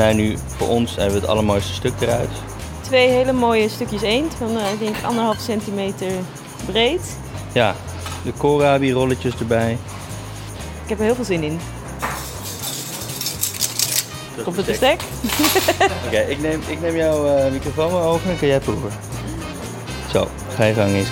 snij nu voor ons hebben we het allermooiste stuk eruit. Twee hele mooie stukjes eend van uh, ik denk anderhalf centimeter breed. Ja, de koolrabi rolletjes erbij. Ik heb er heel veel zin in. Komt het bestek? Oké, ik, neem, ik neem jouw uh, microfoon maar over en kan jij proeven. Zo, ga je gang eens,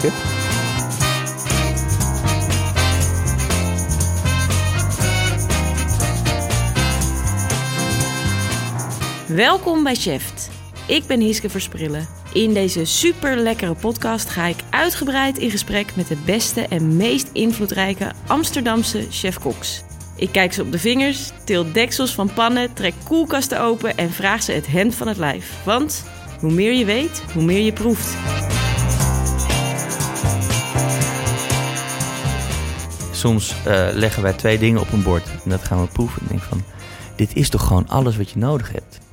Welkom bij Cheft. Ik ben Hiske Versprillen. In deze super lekkere podcast ga ik uitgebreid in gesprek met de beste en meest invloedrijke Amsterdamse chef-koks. Ik kijk ze op de vingers, til deksels van pannen, trek koelkasten open en vraag ze het hemd van het lijf. Want hoe meer je weet, hoe meer je proeft. Soms uh, leggen wij twee dingen op een bord en dat gaan we proeven. En denk van, dit is toch gewoon alles wat je nodig hebt.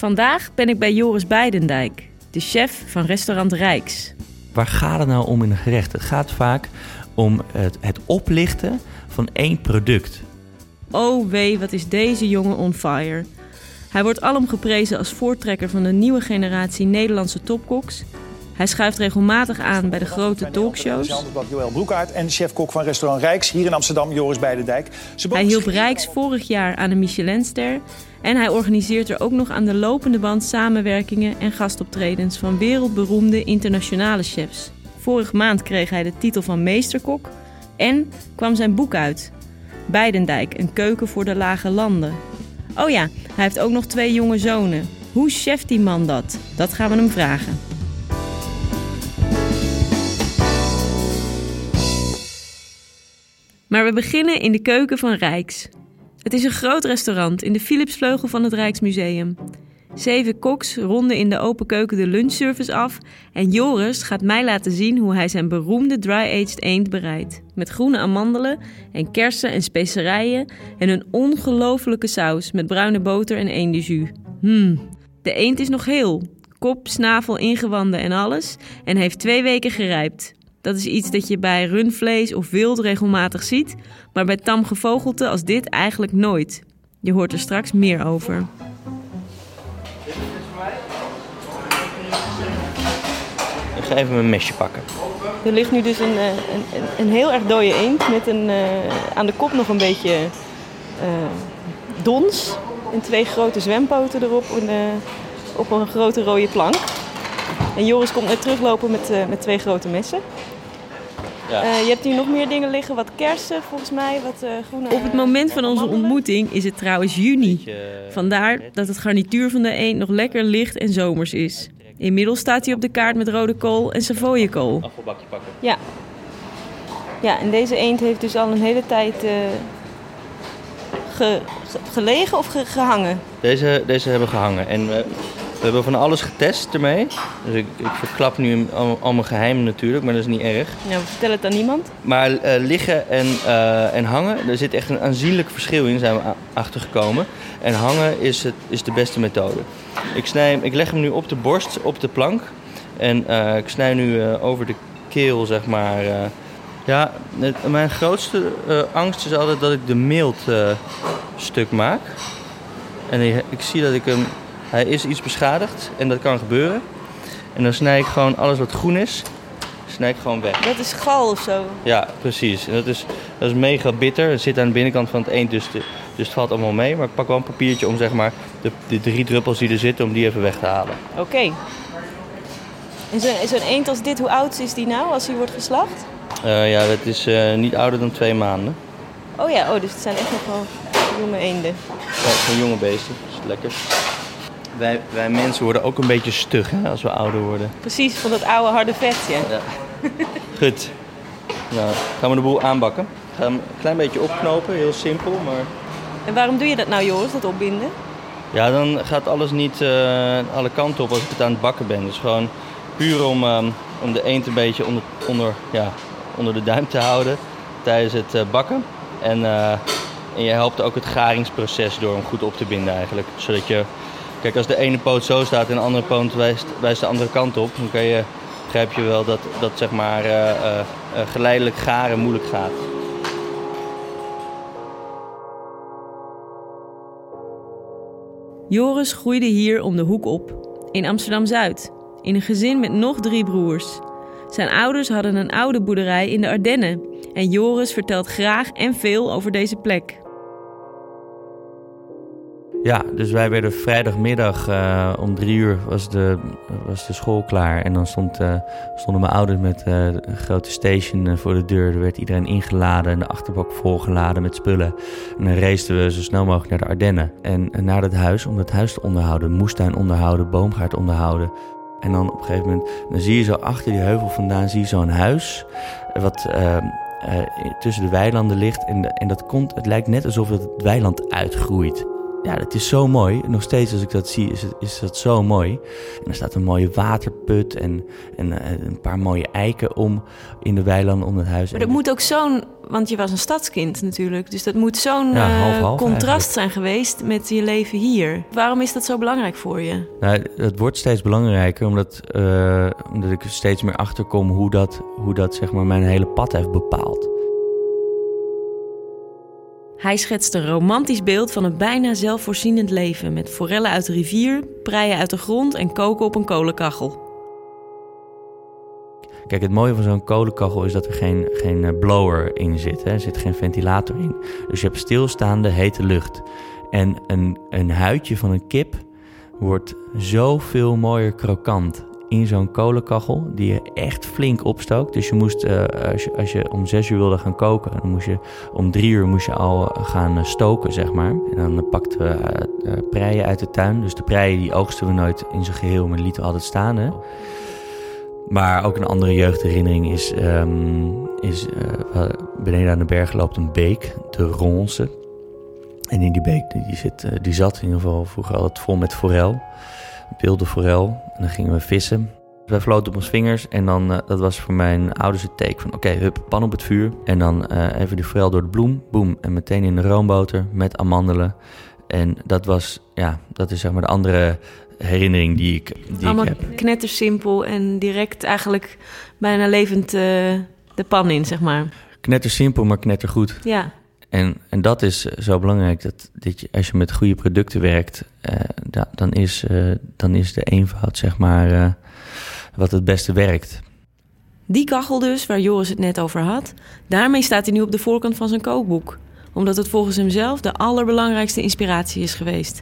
Vandaag ben ik bij Joris Beidendijk, de chef van restaurant Rijks. Waar gaat het nou om in een gerecht? Het gaat vaak om het, het oplichten van één product. Oh wee, wat is deze jongen on fire. Hij wordt alom geprezen als voortrekker van de nieuwe generatie Nederlandse topkoks hij schuift regelmatig aan bij de grote talkshows. Joël Broekaert en chef-kok van restaurant Rijks hier in Amsterdam, Joris Beidendijk. Hij hielp Rijks vorig jaar aan een Michelinster. En hij organiseert er ook nog aan de lopende band samenwerkingen en gastoptredens van wereldberoemde internationale chefs. Vorige maand kreeg hij de titel van meesterkok en kwam zijn boek uit. Beidendijk, een keuken voor de lage landen. Oh ja, hij heeft ook nog twee jonge zonen. Hoe cheft die man dat? Dat gaan we hem vragen. Maar we beginnen in de keuken van Rijks. Het is een groot restaurant in de Philipsvleugel van het Rijksmuseum. Zeven koks ronden in de open keuken de lunchservice af en Joris gaat mij laten zien hoe hij zijn beroemde dry-aged eend bereidt. Met groene amandelen en kersen en specerijen en een ongelofelijke saus met bruine boter en eendenjus. Hmm, de eend is nog heel. Kop, snavel, ingewanden en alles en heeft twee weken gerijpt. Dat is iets dat je bij rundvlees of wild regelmatig ziet, maar bij tam gevogelte als dit eigenlijk nooit. Je hoort er straks meer over. Ik ga even mijn mesje pakken. Er ligt nu dus een, eh, een, een heel erg dode eend met een, uh, aan de kop nog een beetje uh, dons. En twee grote zwempoten erop een, uh, op een grote rode plank. En Joris komt net teruglopen met, met twee grote messen. Ja. Uh, je hebt hier nog meer dingen liggen, wat kersen volgens mij, wat uh, groene... Op het moment van onze ontmoeting is het trouwens juni. Vandaar dat het garnituur van de eend nog lekker licht en zomers is. Inmiddels staat hij op de kaart met rode kool en savoyekool. Afvalbakje pakken. Ja. Ja, en deze eend heeft dus al een hele tijd uh, ge, ge, gelegen of ge, gehangen? Deze, deze hebben gehangen. En we hebben van alles getest ermee. Dus ik, ik verklap nu al, mijn geheimen natuurlijk, maar dat is niet erg. Ja, vertel het aan niemand. Maar uh, liggen en, uh, en hangen, er zit echt een aanzienlijk verschil in, zijn we achtergekomen. En hangen is, het, is de beste methode. Ik, snij, ik leg hem nu op de borst, op de plank. En uh, ik snij nu over de keel, zeg maar. ja, het, mijn grootste angst is altijd dat ik de mild stuk maak. En ik, ik zie dat ik hem hij is iets beschadigd en dat kan gebeuren. En dan snij ik gewoon alles wat groen is, snij ik gewoon weg. Dat is gal of zo? Ja, precies. En dat is, dat is mega bitter. Het zit aan de binnenkant van het eend, dus, de, dus het valt allemaal mee. Maar ik pak wel een papiertje om zeg maar, de, de drie druppels die er zitten, om die even weg te halen. Oké. Okay. En zo'n zo eend als dit, hoe oud is die nou als hij wordt geslacht? Uh, ja, dat is uh, niet ouder dan twee maanden. Oh ja, oh, dus het zijn echt nog wel jonge eenden. Ja, het zijn jonge beesten. Dat is lekker wij, wij mensen worden ook een beetje stug hè, als we ouder worden. Precies, van dat oude harde vetje. Ja. Goed. Nou, gaan we de boel aanbakken. Gaan hem een klein beetje opknopen, heel simpel, maar... En waarom doe je dat nou, Joris, dat opbinden? Ja, dan gaat alles niet uh, alle kanten op als ik het aan het bakken ben. Dus gewoon puur om, um, om de eend een beetje onder, onder, ja, onder de duim te houden tijdens het uh, bakken. En, uh, en je helpt ook het garingsproces door hem goed op te binden eigenlijk. Zodat je Kijk, als de ene poot zo staat en de andere poot wijst, wijst de andere kant op, dan kan je, begrijp je wel dat, dat zeg maar, uh, uh, geleidelijk garen moeilijk gaat. Joris groeide hier om de hoek op, in Amsterdam-Zuid, in een gezin met nog drie broers. Zijn ouders hadden een oude boerderij in de Ardennen en Joris vertelt graag en veel over deze plek. Ja, dus wij werden vrijdagmiddag uh, om drie uur was de, was de school klaar. En dan stond, uh, stonden mijn ouders met uh, een grote station voor de deur. Er werd iedereen ingeladen en de achterbak volgeladen met spullen. En dan raceten we zo snel mogelijk naar de Ardennen. En, naar het huis, om het huis te onderhouden. Moestuin onderhouden, boomgaard onderhouden. En dan op een gegeven moment, dan zie je zo achter die heuvel vandaan, zie je zo'n huis. Wat tussen de weilanden ligt. En, en dat komt, het lijkt net alsof het weiland uitgroeit ja, het is zo mooi. Nog steeds als ik dat zie, is, het, is dat zo mooi. En er staat een mooie waterput en, en uh, een paar mooie eiken om in de weilanden om het huis. Maar dat moet ook zo'n, want je was een stadskind natuurlijk. Dus dat moet zo'n ja, uh, contrast eigenlijk. zijn geweest met je leven hier. Waarom is dat zo belangrijk voor je? Nou, het wordt steeds belangrijker omdat, uh, omdat ik steeds meer achterkom hoe dat, hoe dat zeg maar, mijn hele pad heeft bepaald. Hij schetst een romantisch beeld van een bijna zelfvoorzienend leven met forellen uit de rivier, preien uit de grond en koken op een kolenkachel. Kijk, het mooie van zo'n kolenkachel is dat er geen, geen eh, blower in zit. Hè. Er zit geen ventilator in. Dus je hebt stilstaande hete lucht. En een, een huidje van een kip wordt zoveel mooier krokant in zo'n kolenkachel die je echt flink opstookt. Dus je moest, uh, als, je, om zes uur wilde gaan koken, dan moest je om drie uur moest je al gaan eh, stoken, zeg maar. En dan pakten we uh, preien uit de tuin. Dus de preien die oogsten we nooit in zijn geheel, maar lieten we altijd staan. Hè? Maar ook een andere jeugdherinnering is, um, is beneden aan de berg loopt een beek, de Ronse. En in die beek die, zit, die zat in ieder geval vroeger altijd vol met forel wilde forel. En dan gingen we vissen. Wij floten op onze vingers en dan, uh, dat was voor mijn ouders het teken van... oké, okay, hup, pan op het vuur. En dan uh, even die forel door de bloem, boem. En meteen in de roomboter met amandelen. En dat was, ja, dat is zeg maar de andere herinnering die ik, die Allemaal ik heb. knettersimpel en direct eigenlijk bijna levend uh, de pan in, zeg maar. Knettersimpel, maar knettergoed. Ja. En, en dat is zo belangrijk, dat, als je met goede producten werkt, da, dan, is, uh, dan is de eenvoud zeg maar wat het beste werkt. Die kachel dus, waar Joris het net over had, daarmee staat hij nu op de voorkant van zijn kookboek. Omdat het volgens hemzelf de allerbelangrijkste inspiratie is geweest.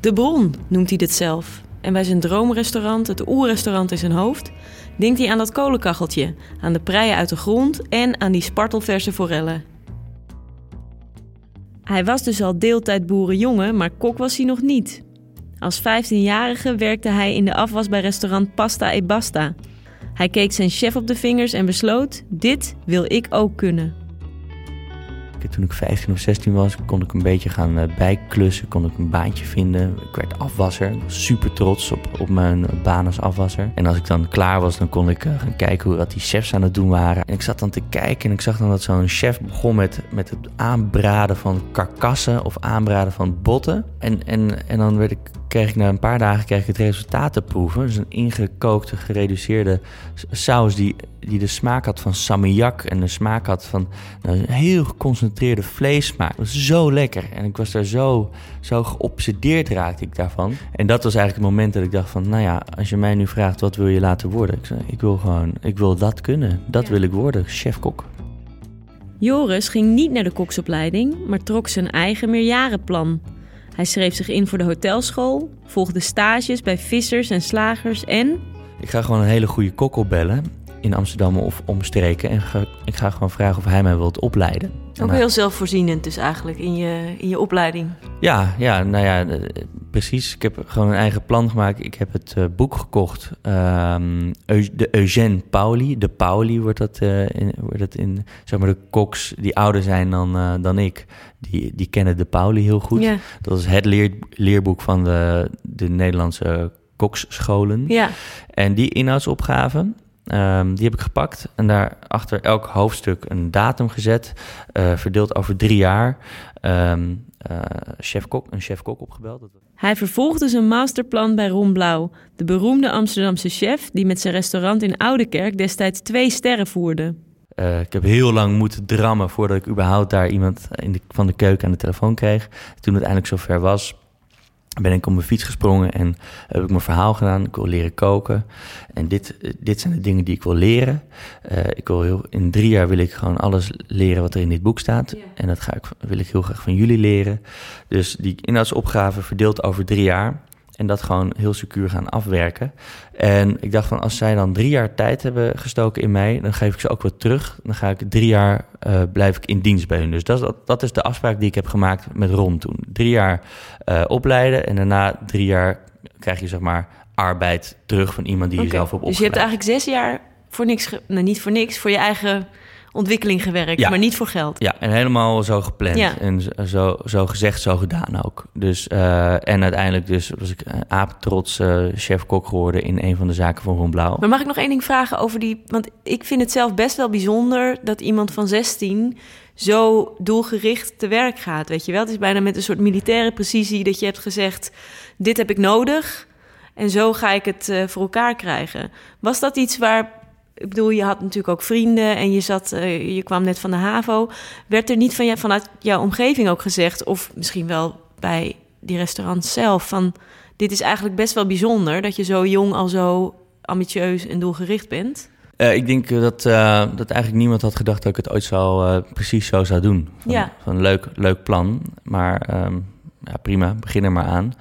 De bron noemt hij dit zelf. En bij zijn droomrestaurant, het oerrestaurant in zijn hoofd, denkt hij aan dat kolenkacheltje, aan de preien uit de grond en aan die spartelverse forellen. Hij was dus al deeltijd boerenjongen, maar kok was hij nog niet. Als 15-jarige werkte hij in de afwas bij restaurant Pasta e Basta. Hij keek zijn chef op de vingers en besloot: dit wil ik ook kunnen. Toen ik 15 of 16 was, kon ik een beetje gaan uh, bijklussen, kon ik een baantje vinden. Ik werd afwasser, super trots op, op mijn baan als afwasser. En als ik dan klaar was, dan kon ik uh, gaan kijken hoe wat die chefs aan het doen waren. En ik zat dan te kijken en ik zag dan dat zo'n chef begon met, met het aanbraden van karkassen of aanbraden van botten. En, en, en dan werd ik kreeg ik na een paar dagen kreeg ik het resultaat te proeven. Dus een ingekookte, gereduceerde saus die, die de smaak had van salmiak en de smaak had van nou, een heel geconcentreerde vleessmaak. Dat was zo lekker en ik was daar zo, zo geobsedeerd raakte ik daarvan. En dat was eigenlijk het moment dat ik dacht van, nou ja, als je mij nu vraagt wat wil je laten worden? Ik zei, ik wil gewoon, ik wil dat kunnen. Dat wil ik worden, chefkok. Joris ging niet naar de koksopleiding, maar trok zijn eigen meerjarenplan. Hij schreef zich in voor de hotelschool, volgde stages bij vissers en slagers en... Ik ga gewoon een hele goede kok opbellen in Amsterdam of omstreken. En ga, ik ga gewoon vragen of hij mij wilt opleiden. Ook heel zelfvoorzienend dus eigenlijk in je, in je opleiding. Ja, ja, nou ja, eh, precies. Ik heb gewoon een eigen plan gemaakt. Ik heb het uh, boek gekocht. Um, de Eugène Pauli. De Pauli wordt dat, uh, in, wordt dat in, zeg maar de koks die ouder zijn dan, uh, dan ik. Die, die kennen de Pauli heel goed. Ja. Dat is het leer, leerboek van de, de Nederlandse koksscholen. Ja. En die inhoudsopgave, Um, die heb ik gepakt en daar achter elk hoofdstuk een datum gezet, uh, verdeeld over drie jaar. Um, uh, chef-kok, een chef-kok opgebeld. Hij vervolgde zijn masterplan bij Ron Blauw, de beroemde Amsterdamse chef die met zijn restaurant in Oudekerk destijds twee sterren voerde. Uh, ik heb heel lang moeten drammen voordat ik überhaupt daar iemand in de, van de keuken aan de telefoon kreeg. Toen het eindelijk zover was, ben ik op mijn fiets gesprongen en heb ik mijn verhaal gedaan. Ik wil leren koken. En dit, dit zijn de dingen die ik wil leren. Uh, ik wil heel, in drie jaar wil ik gewoon alles leren wat er in dit boek staat. En dat ga ik, wil ik heel graag van jullie leren. Dus die inhoudsopgave verdeeld over drie jaar. En dat gewoon heel secuur gaan afwerken. En ik dacht van, als zij dan drie jaar tijd hebben gestoken in mij, dan geef ik ze ook wat terug. Dan ga ik drie jaar, uh, blijf ik in dienst bij hun. Dus dat, dat, dat, is de afspraak die ik heb gemaakt met Ron toen. Drie jaar uh, opleiden en daarna drie jaar krijg je zeg maar arbeid terug van iemand die okay. jezelf op Dus je hebt eigenlijk zes jaar voor niks, nou niet voor niks, voor je eigen ontwikkeling gewerkt, ja. maar niet voor geld. Ja, en helemaal zo gepland. Ja. En zo, zo gezegd, zo gedaan ook. Dus, uh, en uiteindelijk dus was ik aaptrots uh, chef-kok geworden in een van de zaken van Ron Blauw. Maar mag ik nog één ding vragen over die... Want ik vind het zelf best wel bijzonder dat iemand van 16 zo doelgericht te werk gaat, weet je wel? Het is bijna met een soort militaire precisie dat je hebt gezegd... dit heb ik nodig en zo ga ik het uh, voor elkaar krijgen. Was dat iets waar ik bedoel, je had natuurlijk ook vrienden en je, zat, uh, je kwam net van de HAVO. Werd er niet van je, vanuit jouw omgeving ook gezegd, of misschien wel bij die restaurants zelf, van dit is eigenlijk best wel bijzonder dat je zo jong al zo ambitieus en doelgericht bent? Uh, ik denk dat, uh, dat eigenlijk niemand had gedacht dat ik het ooit zo precies zo zou doen. Van, ja. van leuk, leuk plan, maar um, ja, prima, begin er maar aan.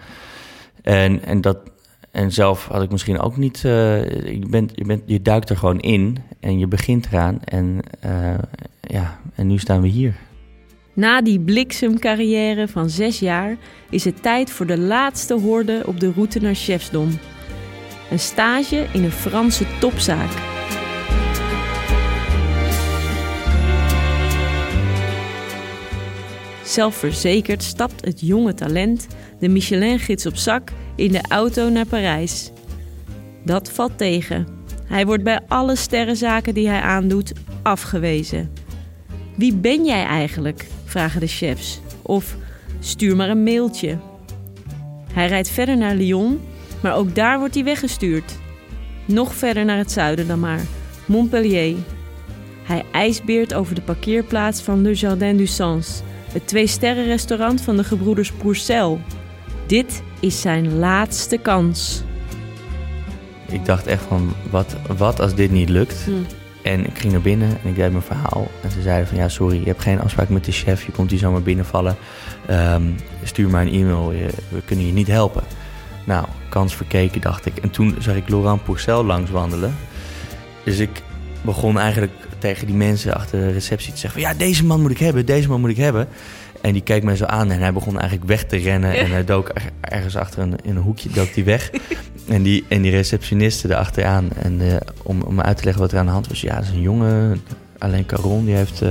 En, en dat, en zelf had ik misschien ook niet. Uh, je, bent, je, bent, je duikt er gewoon in en je begint eraan. En, uh, ja, en nu staan we hier. Na die bliksemcarrière van zes jaar is het tijd voor de laatste horde op de route naar chefsdom. Een stage in een Franse topzaak. Zelfverzekerd stapt het jonge talent, de Michelin-gids op zak, in de auto naar Parijs. Dat valt tegen. Hij wordt bij alle sterrenzaken die hij aandoet afgewezen. Wie ben jij eigenlijk? vragen de chefs. Of stuur maar een mailtje. Hij rijdt verder naar Lyon, maar ook daar wordt hij weggestuurd. Nog verder naar het zuiden dan maar, Montpellier. Hij ijsbeert over de parkeerplaats van Le Jardin du Sens, het twee-sterren-restaurant van de gebroeders Pourcel. Dit is zijn laatste kans. Ik dacht echt van, wat, wat als dit niet lukt? Hm. En ik ging naar binnen en ik deed mijn verhaal. En ze zeiden van, ja sorry, je hebt geen afspraak met de chef. Je komt hier zomaar binnenvallen. Um, stuur maar een e-mail, we kunnen je niet helpen. Nou, kans verkeken dacht ik. En toen zag ik Laurent Pourcel langs wandelen. Dus ik begon eigenlijk tegen die mensen achter de receptie te zeggen van... ja, deze man moet ik hebben, deze man moet ik hebben. En die keek mij zo aan en hij begon eigenlijk weg te rennen. En hij dook ergens achter een, in een hoekje dook die weg. en, die, en die receptioniste erachteraan. En uh, om, om me uit te leggen wat er aan de hand was. Ja, dat is een jongen, alleen Caron, die heeft, uh,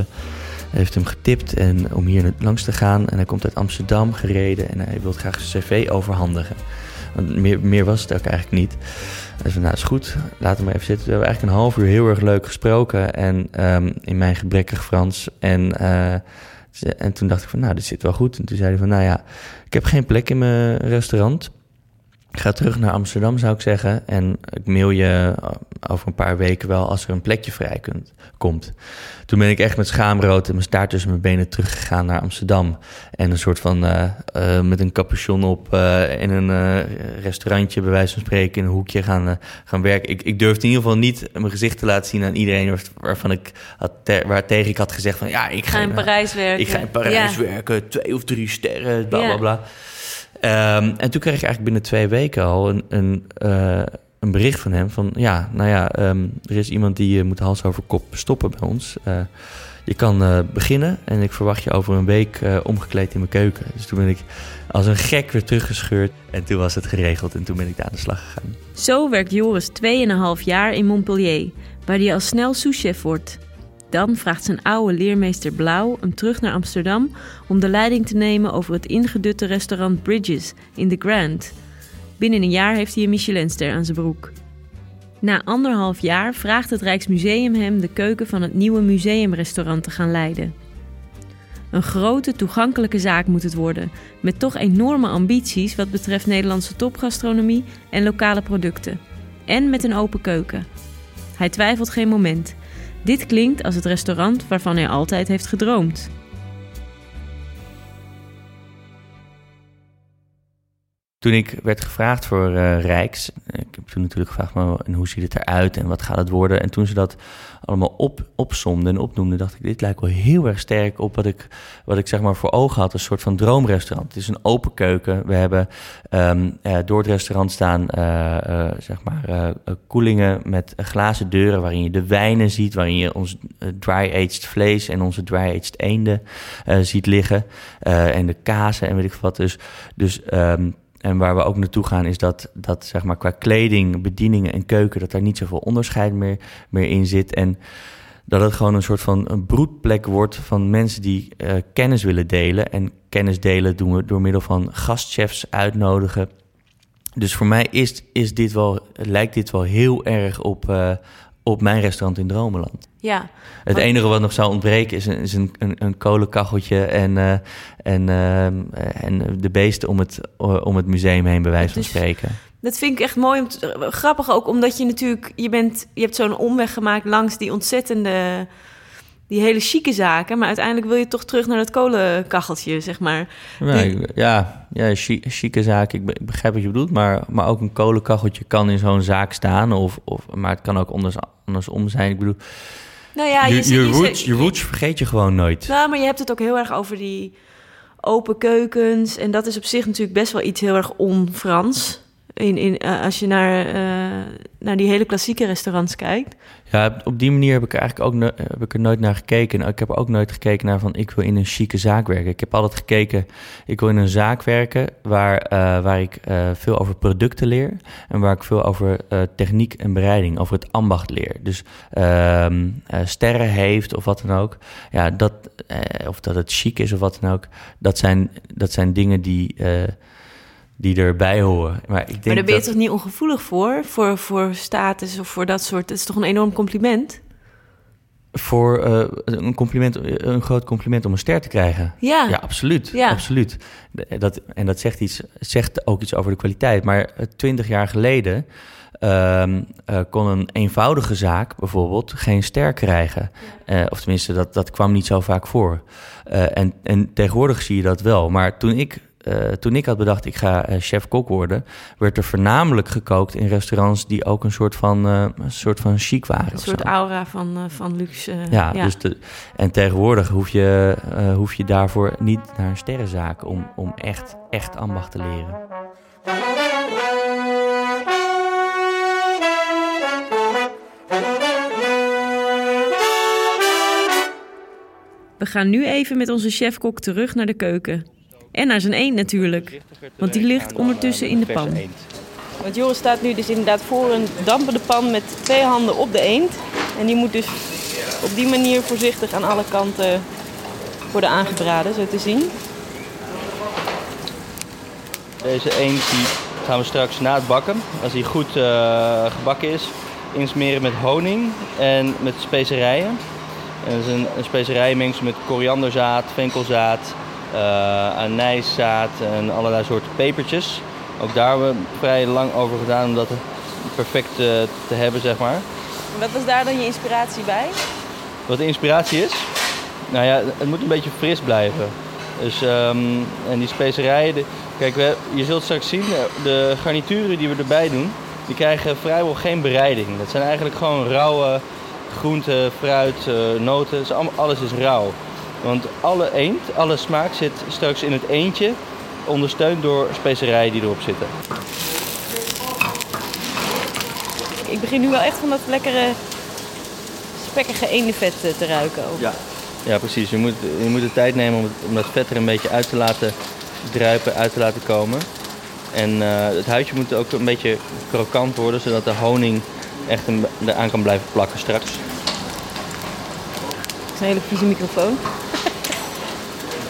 heeft hem getipt en om hier langs te gaan. En hij komt uit Amsterdam gereden en hij wil graag zijn cv overhandigen. Want meer, meer was het ook eigenlijk niet. Zei, nou is goed, laat hem maar even zitten. We hebben eigenlijk een half uur heel erg leuk gesproken. En um, in mijn gebrekkig Frans. En... Uh, en toen dacht ik van, nou, dit zit wel goed. En toen zei hij van, nou ja, ik heb geen plek in mijn restaurant. Ik ga terug naar Amsterdam, zou ik zeggen. En ik mail je over een paar weken wel als er een plekje vrij kunt, komt. Toen ben ik echt met schaamrood en mijn staart tussen mijn benen teruggegaan naar Amsterdam. En een soort van uh, uh, met een capuchon op uh, in een restaurantje, bij wijze van spreken, in een hoekje gaan, gaan werken. Ik, ik durfde in ieder geval niet mijn gezicht te laten zien aan iedereen waarvan ik had waar tegen ik had gezegd van ja, ik ga, in Parijs werken. Ik ga in Parijs ja. werken, twee of drie sterren, bla bla bla. Um, en toen kreeg ik eigenlijk binnen twee weken al een, een, uh, een bericht van hem van... ja, nou ja, um, er is iemand die uh, moet hals over kop stoppen bij ons. Uh, je kan beginnen en ik verwacht je over een week omgekleed in mijn keuken. Dus toen ben ik als een gek weer teruggescheurd en toen was het geregeld en toen ben ik daar aan de slag gegaan. Zo werkt Joris 2,5 jaar in Montpellier, waar hij al snel souschef wordt... Dan vraagt zijn oude leermeester Blauw hem terug naar Amsterdam om de leiding te nemen over het ingedutte restaurant Bridges in The Grand. Binnen een jaar heeft hij een Michelinster aan zijn broek. Na anderhalf jaar vraagt het Rijksmuseum hem de keuken van het nieuwe museumrestaurant te gaan leiden. Een grote, toegankelijke zaak moet het worden, met toch enorme ambities wat betreft Nederlandse topgastronomie en lokale producten. En met een open keuken. Hij twijfelt geen moment. Dit klinkt als het restaurant waarvan hij altijd heeft gedroomd. Toen ik werd gevraagd voor uh, Rijks, ik heb toen natuurlijk gevraagd, maar, hoe ziet het eruit en wat gaat het worden? En toen ze dat allemaal op, opzomden en opnoemden, dacht ik, dit lijkt wel heel erg sterk op wat ik, wat ik zeg maar voor ogen had, een soort van droomrestaurant. Het is een open keuken. We hebben um, uh, door het restaurant staan, zeg maar, koelingen met glazen deuren waarin je de wijnen ziet, waarin je ons dry-aged vlees en onze dry-aged eenden ziet liggen. en de kazen en weet ik wat. Dus, dus um, en waar we ook naartoe gaan is dat, dat zeg maar, qua kleding, bedieningen en keuken... dat daar niet zoveel onderscheid meer, meer in zit. En dat het gewoon een soort van een broedplek wordt van mensen die uh, kennis willen delen. En kennis delen doen we door middel van gastchefs uitnodigen. Dus voor mij is, is dit wel, lijkt dit wel heel erg op, uh, op mijn restaurant in Dromeland. Ja. Het enige wat nog zou ontbreken is een, is een, een, een kolenkacheltje en, uh, en, uh, en de beesten om het, om het museum heen, bij wijze van spreken. Dat vind ik echt mooi. Om te, grappig ook, omdat je natuurlijk... Je, bent, je hebt zo'n omweg gemaakt langs die ontzettende... Die hele chique zaken. Maar uiteindelijk wil je toch terug naar dat kolenkacheltje, zeg maar. Ja, die... ja, ja chique zaken. Ik begrijp wat je bedoelt. Maar, maar ook een kolenkacheltje kan in zo'n zaak staan. Of, of, maar het kan ook anders, andersom zijn. Ik bedoel... Nou ja, je, je, je, roots, je roots vergeet je gewoon nooit. Nou, maar je hebt het ook heel erg over die open keukens. En dat is op zich natuurlijk best wel iets heel erg on-Frans. In, in, uh, als je naar, uh, naar die hele klassieke restaurants kijkt. Ja, op die manier heb ik eigenlijk ook heb ik er nooit naar gekeken. Ik heb ook nooit gekeken naar van ik wil in een chique zaak werken. Ik heb altijd gekeken, ik wil in een zaak werken waar, uh, waar ik veel over producten leer. En waar ik veel over techniek en bereiding, over het ambacht leer. Dus ehm, sterren heeft of wat dan ook. Ja, dat, of dat het chic is of wat dan ook. Dat zijn, dat zijn dingen die die erbij horen. Maar, ik denk maar daar ben je toch niet ongevoelig voor? voor? Voor status of voor dat soort... Het is toch een enorm compliment? Voor uh, een compliment, een groot compliment om een ster te krijgen. Ja, ja absoluut. Ja. absoluut. Dat, en dat zegt, iets, zegt ook iets over de kwaliteit. Maar eh, twintig jaar geleden uh, uh, kon een eenvoudige zaak bijvoorbeeld geen ster krijgen. Uh, of tenminste, dat, dat kwam niet zo vaak voor. en, en tegenwoordig zie je dat wel. Maar toen ik uh, toen ik had bedacht, ik ga uh, chef-kok worden, werd er voornamelijk gekookt in restaurants die ook een soort van, uh, een soort van chic waren. Een soort aura van, van luxe. ja, ja, Dus de, en tegenwoordig hoef je, hoef je daarvoor niet naar een sterrenzaak om, om echt, echt ambacht te leren. We gaan nu even met onze chef-kok terug naar de keuken. En naar zijn eend natuurlijk. Want die ligt ondertussen in de pan. Want Joris staat nu dus inderdaad voor een dampende pan met twee handen op de eend. En die moet dus op die manier voorzichtig aan alle kanten worden aangebraden, zo te zien. Deze eend die gaan we straks na het bakken, als hij goed uh, gebakken is, insmeren met honing en met specerijen. En dat is een, een specerijenmengsel met korianderzaad, venkelzaad, anijszaad en allerlei soorten pepertjes. Ook daar hebben we vrij lang over gedaan om dat perfect uh, te hebben, zeg maar. Wat was daar dan je inspiratie bij? Wat de inspiratie is? Nou ja, het moet een beetje fris blijven. Dus, um, en die specerijen, de, kijk, we, je zult straks zien, de garnituren die we erbij doen, die krijgen vrijwel geen bereiding. Dat zijn eigenlijk gewoon rauwe groenten, fruit, noten. Dus alles is rauw. Want alle eend, alle smaak zit straks in het eendje, ondersteund door specerijen die erop zitten. Ik begin nu wel echt van dat lekkere spekkige eendenvet eh, te ruiken. Ook. Ja. ja, precies. Je moet, je moet de tijd nemen om, het, om dat vet er een beetje uit te laten druipen, uit te laten komen. En uh, het huidje moet ook een beetje krokant worden, zodat de honing echt eraan kan blijven plakken straks. Het is een hele vieze microfoon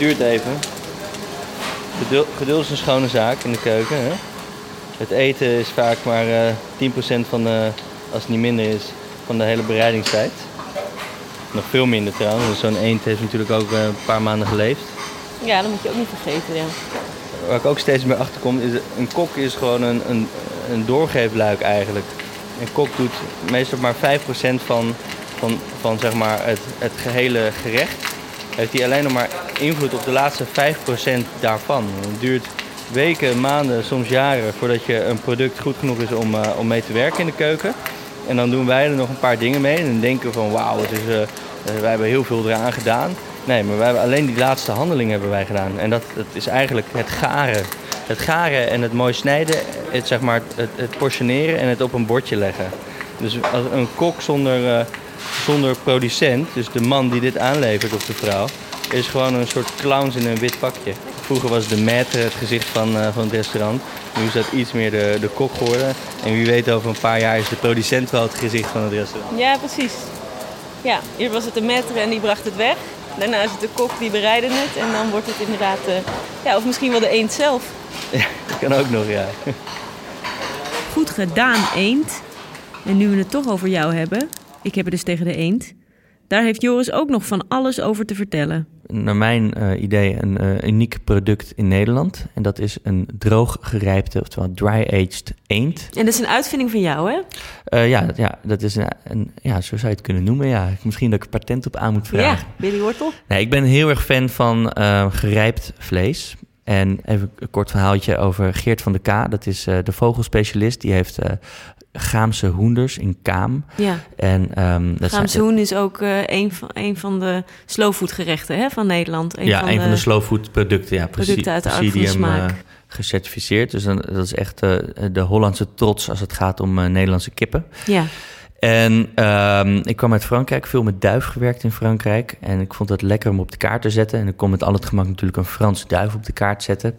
duurt even. Geduld, geduld is een schone zaak in de keuken. Hè? Het eten is vaak maar uh, eh, 10% van de, als het niet minder is, van de hele bereidingstijd. Nog veel minder trouwens, want zo'n eend heeft natuurlijk ook uh, een paar maanden geleefd. Ja, dat moet je ook niet vergeten, ja. Waar ik ook steeds meer achter kom, is een kok is gewoon een, een, een doorgeefluik eigenlijk. Een kok doet meestal maar 5% van, van, van zeg maar het, het gehele gerecht heeft hij alleen nog maar invloed op de laatste 5% daarvan. Het duurt weken, maanden, soms jaren voordat je een product goed genoeg is om, om mee te werken in de keuken. En dan doen wij er nog een paar dingen mee en denken van wauw, het is, wij hebben heel veel eraan gedaan. Nee, maar wij hebben alleen die laatste handeling hebben wij gedaan. En dat, dat is eigenlijk het garen. Het garen en het mooi snijden, het, zeg maar, het, het portioneren en het op een bordje leggen. Dus als een kok zonder, zonder producent, dus de man die dit aanlevert of de vrouw, is gewoon een soort clowns in een wit pakje. Vroeger was de maître het gezicht van, uh, van het restaurant. Nu is dat iets meer de, de kok geworden. En wie weet over een paar jaar is de producent wel het gezicht van het restaurant. Ja, precies. Ja, hier was het de maître en die bracht het weg. Daarna is het de kok die bereidde het. En dan wordt het inderdaad, uh, ja, of misschien wel de eend zelf. Ja, dat kan ook nog, ja. Goed gedaan, eend. En nu we het toch over jou hebben, ik heb het dus tegen de eend. Daar heeft Joris ook nog van alles over te vertellen. Naar mijn uh, idee een uh, uniek product in Nederland. En dat is een droog gerijpte, oftewel dry-aged eend. En dat is een uitvinding van jou, hè? Uh, ja, ja, dat is een, een, ja, zo zou je het kunnen noemen. Ja. Misschien dat ik patent op aan moet vragen. Ja, Billy Wortel. Nee, ik ben heel erg fan van gerijpt vlees. En even een kort verhaaltje over Geert van de K. Dat is de vogelspecialist. Die heeft Gaamse hoenders in Kaam. Ja. En, um, dat Gaamse zijn, hoen is ook uh, een, van, een van de slowfoodgerechten hè, van Nederland. Een ja, van een de van de slowfood producten. Ja, producten uit de Presidium, uh, gecertificeerd. Dus dan, dat is echt uh, de Hollandse trots als het gaat om Nederlandse kippen. Ja. En um, ik kwam uit Frankrijk, veel met duif gewerkt in Frankrijk. En ik vond het lekker om op de kaart te zetten. En ik kon met al het gemak natuurlijk een Franse duif op de kaart zetten.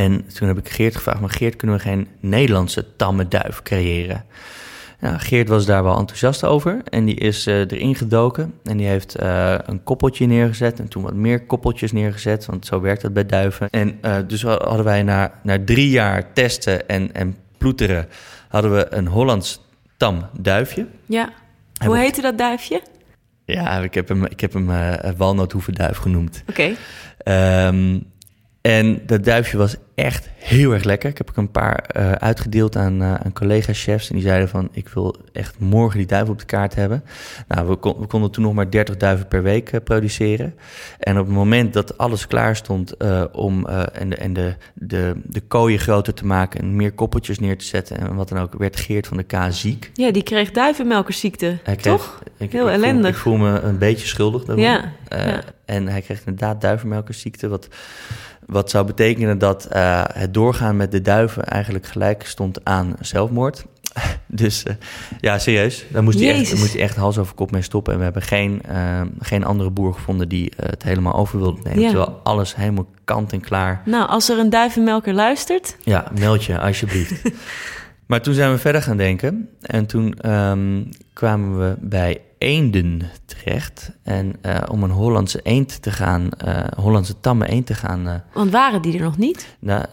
En toen heb ik Geert gevraagd, maar Geert, kunnen we geen Nederlandse tamme duif creëren? Nou, Geert was daar wel enthousiast over en die is uh, erin gedoken. En die heeft uh, een koppeltje neergezet en toen wat meer koppeltjes neergezet, want zo werkt dat bij duiven. En uh, dus hadden wij na, na drie jaar testen en, en ploeteren, hadden we een Hollands tam duifje. Ja, hoe heette dat duifje? Ja, ik heb hem, ik heb hem walnoothoevenduif genoemd. Oké. Okay. Um, en dat duifje was echt heel erg lekker. Ik heb er een paar uh, uitgedeeld aan, uh, aan collega-chefs. En die zeiden van, ik wil echt morgen die duiven op de kaart hebben. Nou, we, kon, we konden toen nog maar 30 duiven per week uh, produceren. En op het moment dat alles klaar stond om en, de, en de, de, de kooien groter te maken... en meer koppeltjes neer te zetten en wat dan ook... werd Geert van de K ziek. Ja, die kreeg duivenmelkersziekte, toch? Ik, heel ik ellendig. Voel, ik voel me een beetje schuldig daarom. Ja, ja. En hij kreeg inderdaad duivenmelkersziekte... wat wat zou betekenen dat uh, het doorgaan met de duiven eigenlijk gelijk stond aan zelfmoord. dus uh, ja, serieus. Daar moest, hij echt, moest hij echt hals over kop mee stoppen. En we hebben geen, uh, geen andere boer gevonden die het helemaal over wilde nemen. Ja. Terwijl alles helemaal kant en klaar. Nou, als er een duivenmelker luistert. Ja, meld je alsjeblieft. maar toen zijn we verder gaan denken. En toen um, kwamen we bij eenden terecht. En uh, om een Hollandse eend te gaan, uh, Hollandse tamme eend te gaan. Uh, Want waren die er nog niet? Nou,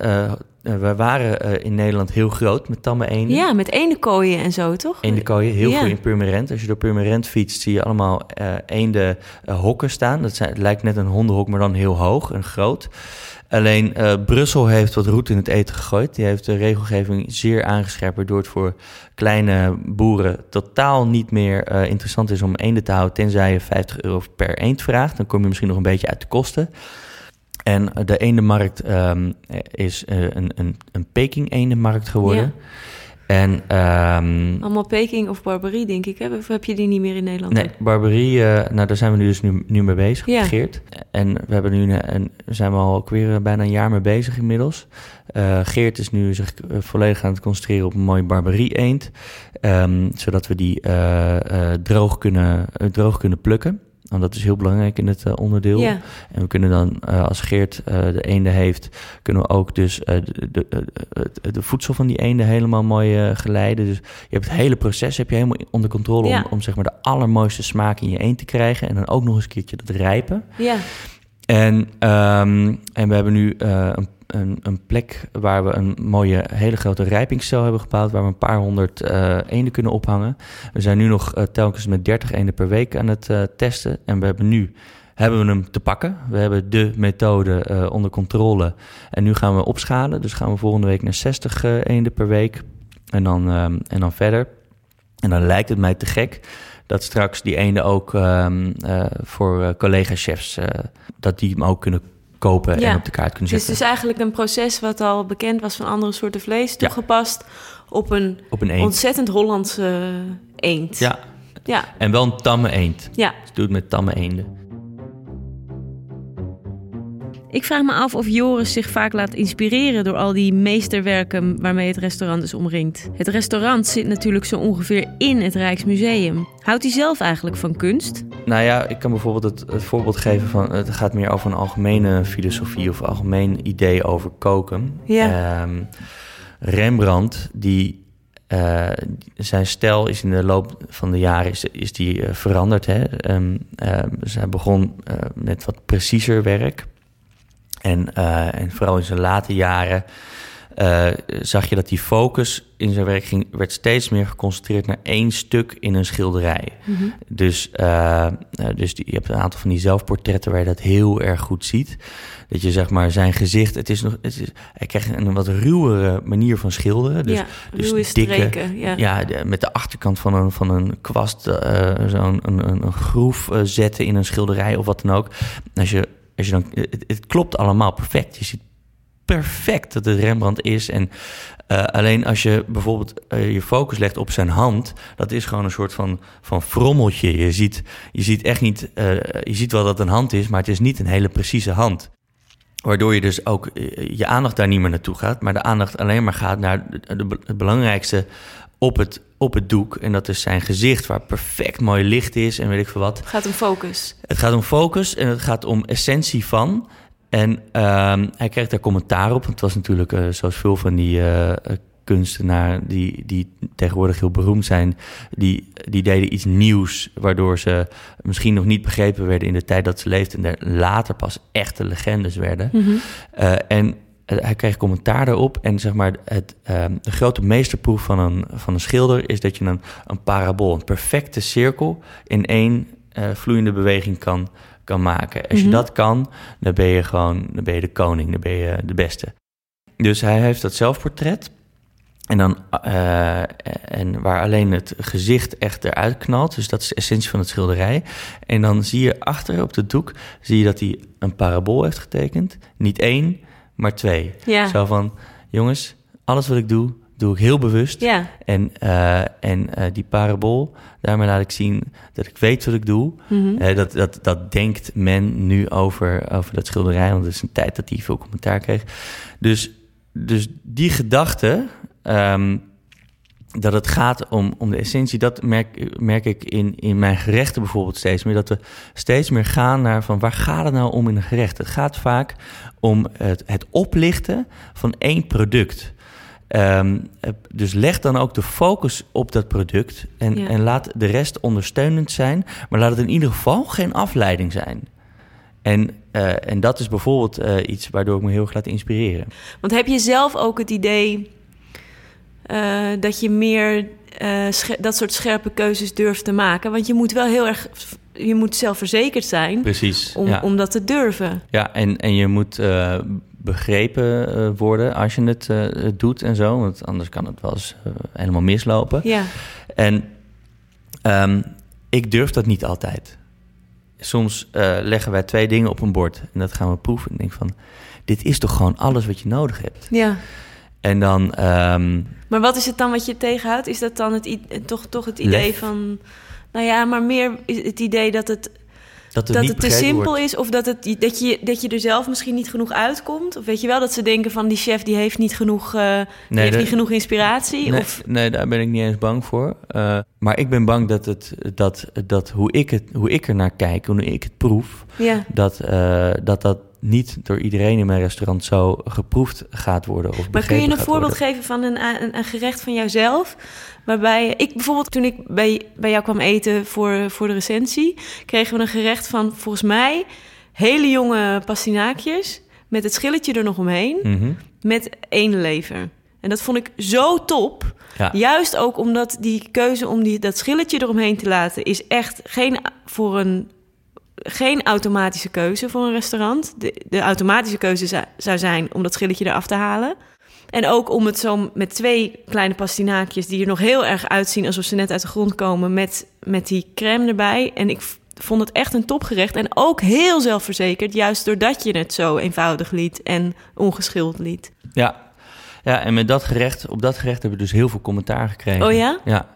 we waren in Nederland heel groot met tamme eenden. Ja, met eendenkooien en zo, toch? Eendenkooien, heel ja. veel in Purmerend. Als je door Purmerend fietst, zie je allemaal eenden hokken staan. Dat zijn, het lijkt net een hondenhok, maar dan heel hoog en groot. Alleen uh, Brussel heeft wat roet in het eten gegooid. Die heeft de regelgeving zeer aangescherpt, waardoor het voor kleine boeren totaal niet meer uh, interessant is om eenden te houden, tenzij je 50 euro per eend vraagt. Dan kom je misschien nog een beetje uit de kosten. En de eendenmarkt um, is een, een, een Peking-eendenmarkt geworden. En, um, Allemaal Peking of Barbarie, denk ik. Hè? Of heb je die niet meer in Nederland? Nee, Barbarie, uh, nou daar zijn we nu dus nu, nu mee bezig, ja. Geert. En we hebben nu een, zijn we al ook weer bijna een jaar mee bezig inmiddels. Uh, Geert is nu zich volledig aan het concentreren op een mooie Barbarie-eend. Um, zodat we die uh, droog, kunnen, droog kunnen plukken. Want dat is heel belangrijk in het uh, onderdeel. En we kunnen dan, uh, als Geert uh, de eenden heeft, kunnen we ook dus de, de, voedsel van die eenden helemaal mooi geleiden. Dus je hebt het hele proces heb je helemaal onder controle om, om zeg maar de allermooiste smaak in je eend te krijgen. En dan ook nog eens een keertje dat rijpen. Ja. En, um, en we hebben nu een een, een, plek waar we een mooie, hele grote rijpingscel hebben gebouwd, waar we een paar honderd uh, eenden kunnen ophangen. We zijn nu nog uh, telkens met 30 eenden per week aan het uh, testen. En we hebben nu hebben we hem te pakken. We hebben de methode onder controle. En nu gaan we opschalen. Dus gaan we volgende week naar 60 eenden per week. En dan, en dan verder. En dan lijkt het mij te gek dat straks die eenden ook um, voor collega-chefs, dat die hem ook kunnen kopen Ja. en op de kaart kunnen Het is zetten. dus eigenlijk een proces wat al bekend was van andere soorten vlees, toegepast op een op een eend. ontzettend Hollandse eend. Ja, ja. en wel een tamme eend. ja. Dus doe het met tamme eenden. Ik vraag me af of Joris zich vaak laat inspireren door al die meesterwerken waarmee het restaurant is omringd. Het restaurant zit natuurlijk zo ongeveer in het Rijksmuseum. Houdt hij zelf eigenlijk van kunst? Nou ja, ik kan bijvoorbeeld het, het voorbeeld geven van... het gaat meer over een algemene filosofie of algemeen idee over koken. Ja. Ehm, Rembrandt, die, eh, zijn stijl is in de loop van de jaren is, is die, eh, veranderd. Hè? Ehm, ehm, dus hij begon eh, met wat preciezer werk. En, en vooral in zijn late jaren eh, zag je dat die focus in zijn werk ging, werd steeds meer geconcentreerd naar één stuk in een schilderij. Dus, eh, eh, dus die, je hebt een aantal van die zelfportretten waar je dat heel erg goed ziet. Dat je zeg maar zijn gezicht, het is nog, het is, hij krijgt een wat ruwere manier van schilderen. Dus, ja, dus dikke- streken. Ja. met de achterkant van een, van een kwast zo'n een, een, een groef zetten in een schilderij of wat dan ook. Als je, als je dan, het, het klopt allemaal perfect. Je ziet perfect dat het Rembrandt is. En eh, alleen als je bijvoorbeeld eh, je focus legt op zijn hand, dat is gewoon een soort van, van frommeltje. Je ziet, je ziet echt niet, eh, je ziet wel dat het een hand is, maar het is niet een hele precieze hand. Waardoor je dus ook je aandacht daar niet meer naartoe gaat, maar de aandacht alleen maar gaat naar de- het belangrijkste op het, op het doek. En dat is zijn gezicht, waar perfect mooi licht is en weet ik veel wat. Het gaat om focus. Het gaat om focus en het gaat om essentie van. En ehm, hij kreeg daar commentaar op. Want het was natuurlijk, eh, zoals veel van die eh, kunstenaar die, die tegenwoordig heel beroemd zijn, die, die deden iets nieuws, waardoor ze misschien nog niet begrepen werden in de tijd dat ze leefden en er later pas echte legendes werden. Eh, en hij kreeg commentaar daarop. En zeg maar, het, ehm, de grote meesterproef van een, van een schilder is dat je een, een parabool, een perfecte cirkel in één vloeiende beweging kan, kan maken. Als je dat kan, dan ben je gewoon dan ben je de koning, dan ben je de beste. Dus hij heeft dat zelfportret. En, dan, eh, en waar alleen het gezicht echt eruit knalt. Dus dat is de essentie van het schilderij. En dan zie je achter op de doek zie je dat hij een parabool heeft getekend. Niet één, maar twee. Ja. Zo van, jongens, alles wat ik doe, doe ik heel bewust. Ja. En, eh, en eh, die parabool, daarmee laat ik zien dat ik weet wat ik doe. Mhm. Eh, dat, dat, dat denkt men nu over, over dat schilderij, want het is een tijd dat hij veel commentaar kreeg. Dus, dus die gedachte, ehm, dat het gaat om, om de essentie, dat merk, merk ik in, in mijn gerechten bijvoorbeeld steeds meer. Dat we steeds meer gaan naar van waar gaat het nou om in een gerecht? Het gaat vaak om het, het oplichten van één product. Ehm, eh, dus leg dan ook de focus op dat product en, Ja. en laat de rest ondersteunend zijn, maar laat het in ieder geval geen afleiding zijn. En, eh, en dat is bijvoorbeeld eh, iets waardoor ik me heel erg laat inspireren. Want heb je zelf ook het idee eh, dat je meer dat soort scherpe keuzes durft te maken? Want je moet wel heel erg, je moet zelfverzekerd zijn Precies. om, ja. om dat te durven. Ja, en, en je moet begrepen eh, worden als je het eh, doet en zo. Want anders kan het wel eens eh, helemaal mislopen. Ja, En ehm, ik durf dat niet altijd. Soms leggen wij twee dingen op een bord en dat gaan we proeven. En denk van, dit is toch gewoon alles wat je nodig hebt. ja. En dan, ehm, Maar wat is het dan wat je tegenhoudt? Is dat dan het, toch, toch het idee Lef. van... Nou ja, maar meer het idee dat het, dat het dat het te simpel wordt. is... of dat, het, dat, je, dat je er zelf misschien niet genoeg uitkomt? Of weet je wel, dat ze denken van die chef die heeft niet genoeg, eh, die heeft dat- niet genoeg inspiratie? Nee, Of, nee, daar ben ik niet eens bang voor. Eh, maar ik ben bang dat, het, dat, dat hoe, ik het, hoe ik er naar kijk, hoe ik het proef... ja. dat, eh, dat dat niet door iedereen in mijn restaurant zo geproefd gaat worden. Of Maar kun je een voorbeeld worden. geven van een, een, een gerecht van jouzelf? Waarbij ik bijvoorbeeld, toen ik bij, bij jou kwam eten voor, voor de recensie, kregen we een gerecht van volgens mij hele jonge pastinaakjes. Met het schilletje er nog omheen. Mhm. Met één lever. En dat vond ik zo top. Ja. Juist ook omdat die keuze om die, dat schilletje eromheen te laten... is echt geen, voor een, geen automatische keuze voor een restaurant. De, de automatische keuze zou, zou zijn om dat schilletje eraf te halen. En ook om het zo met twee kleine pastinaakjes... die er nog heel erg uitzien alsof ze net uit de grond komen... met, met die crème erbij. En ik, vond het echt een topgerecht. En ook heel zelfverzekerd, juist doordat je het zo eenvoudig liet en ongeschild liet. Ja. ja, en met dat gerecht, op dat gerecht hebben we dus heel veel commentaar gekregen. Oh ja? Ja.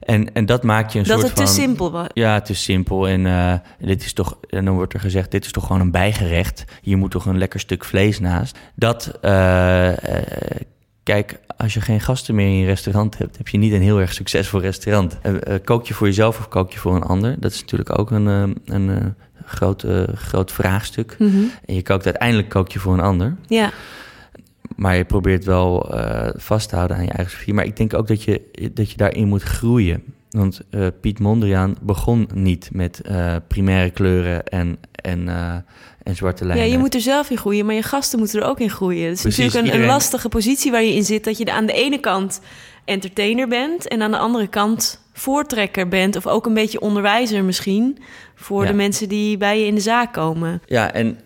En, en dat maakt je een dat soort het van... te simpel was. Ja, het is simpel. En eh, dit is toch, en dan wordt er gezegd, dit is toch gewoon een bijgerecht. Hier moet toch een lekker stuk vlees naast. Dat, eh, eh, kijk, als je geen gasten meer in je restaurant hebt, heb je niet een heel erg succesvol restaurant. Kook je voor jezelf of kook je voor een ander? Dat is natuurlijk ook een, een groot, groot vraagstuk. Mhm. En je kookt uiteindelijk kook je voor een ander. Ja. Maar je probeert wel eh, vast te houden aan je eigen sfeer. Maar ik denk ook dat je, dat je daarin moet groeien. Want eh, Piet Mondriaan begon niet met eh, primaire kleuren en, en, en zwarte ja, lijnen. je moet er zelf in groeien, maar je gasten moeten er ook in groeien. Het is Precies, natuurlijk een, lastige positie waar je in zit. Dat je aan de ene kant entertainer bent en aan de andere kant voortrekker bent. Of ook een beetje onderwijzer misschien voor Ja. de mensen die bij je in de zaak komen. Ja, en,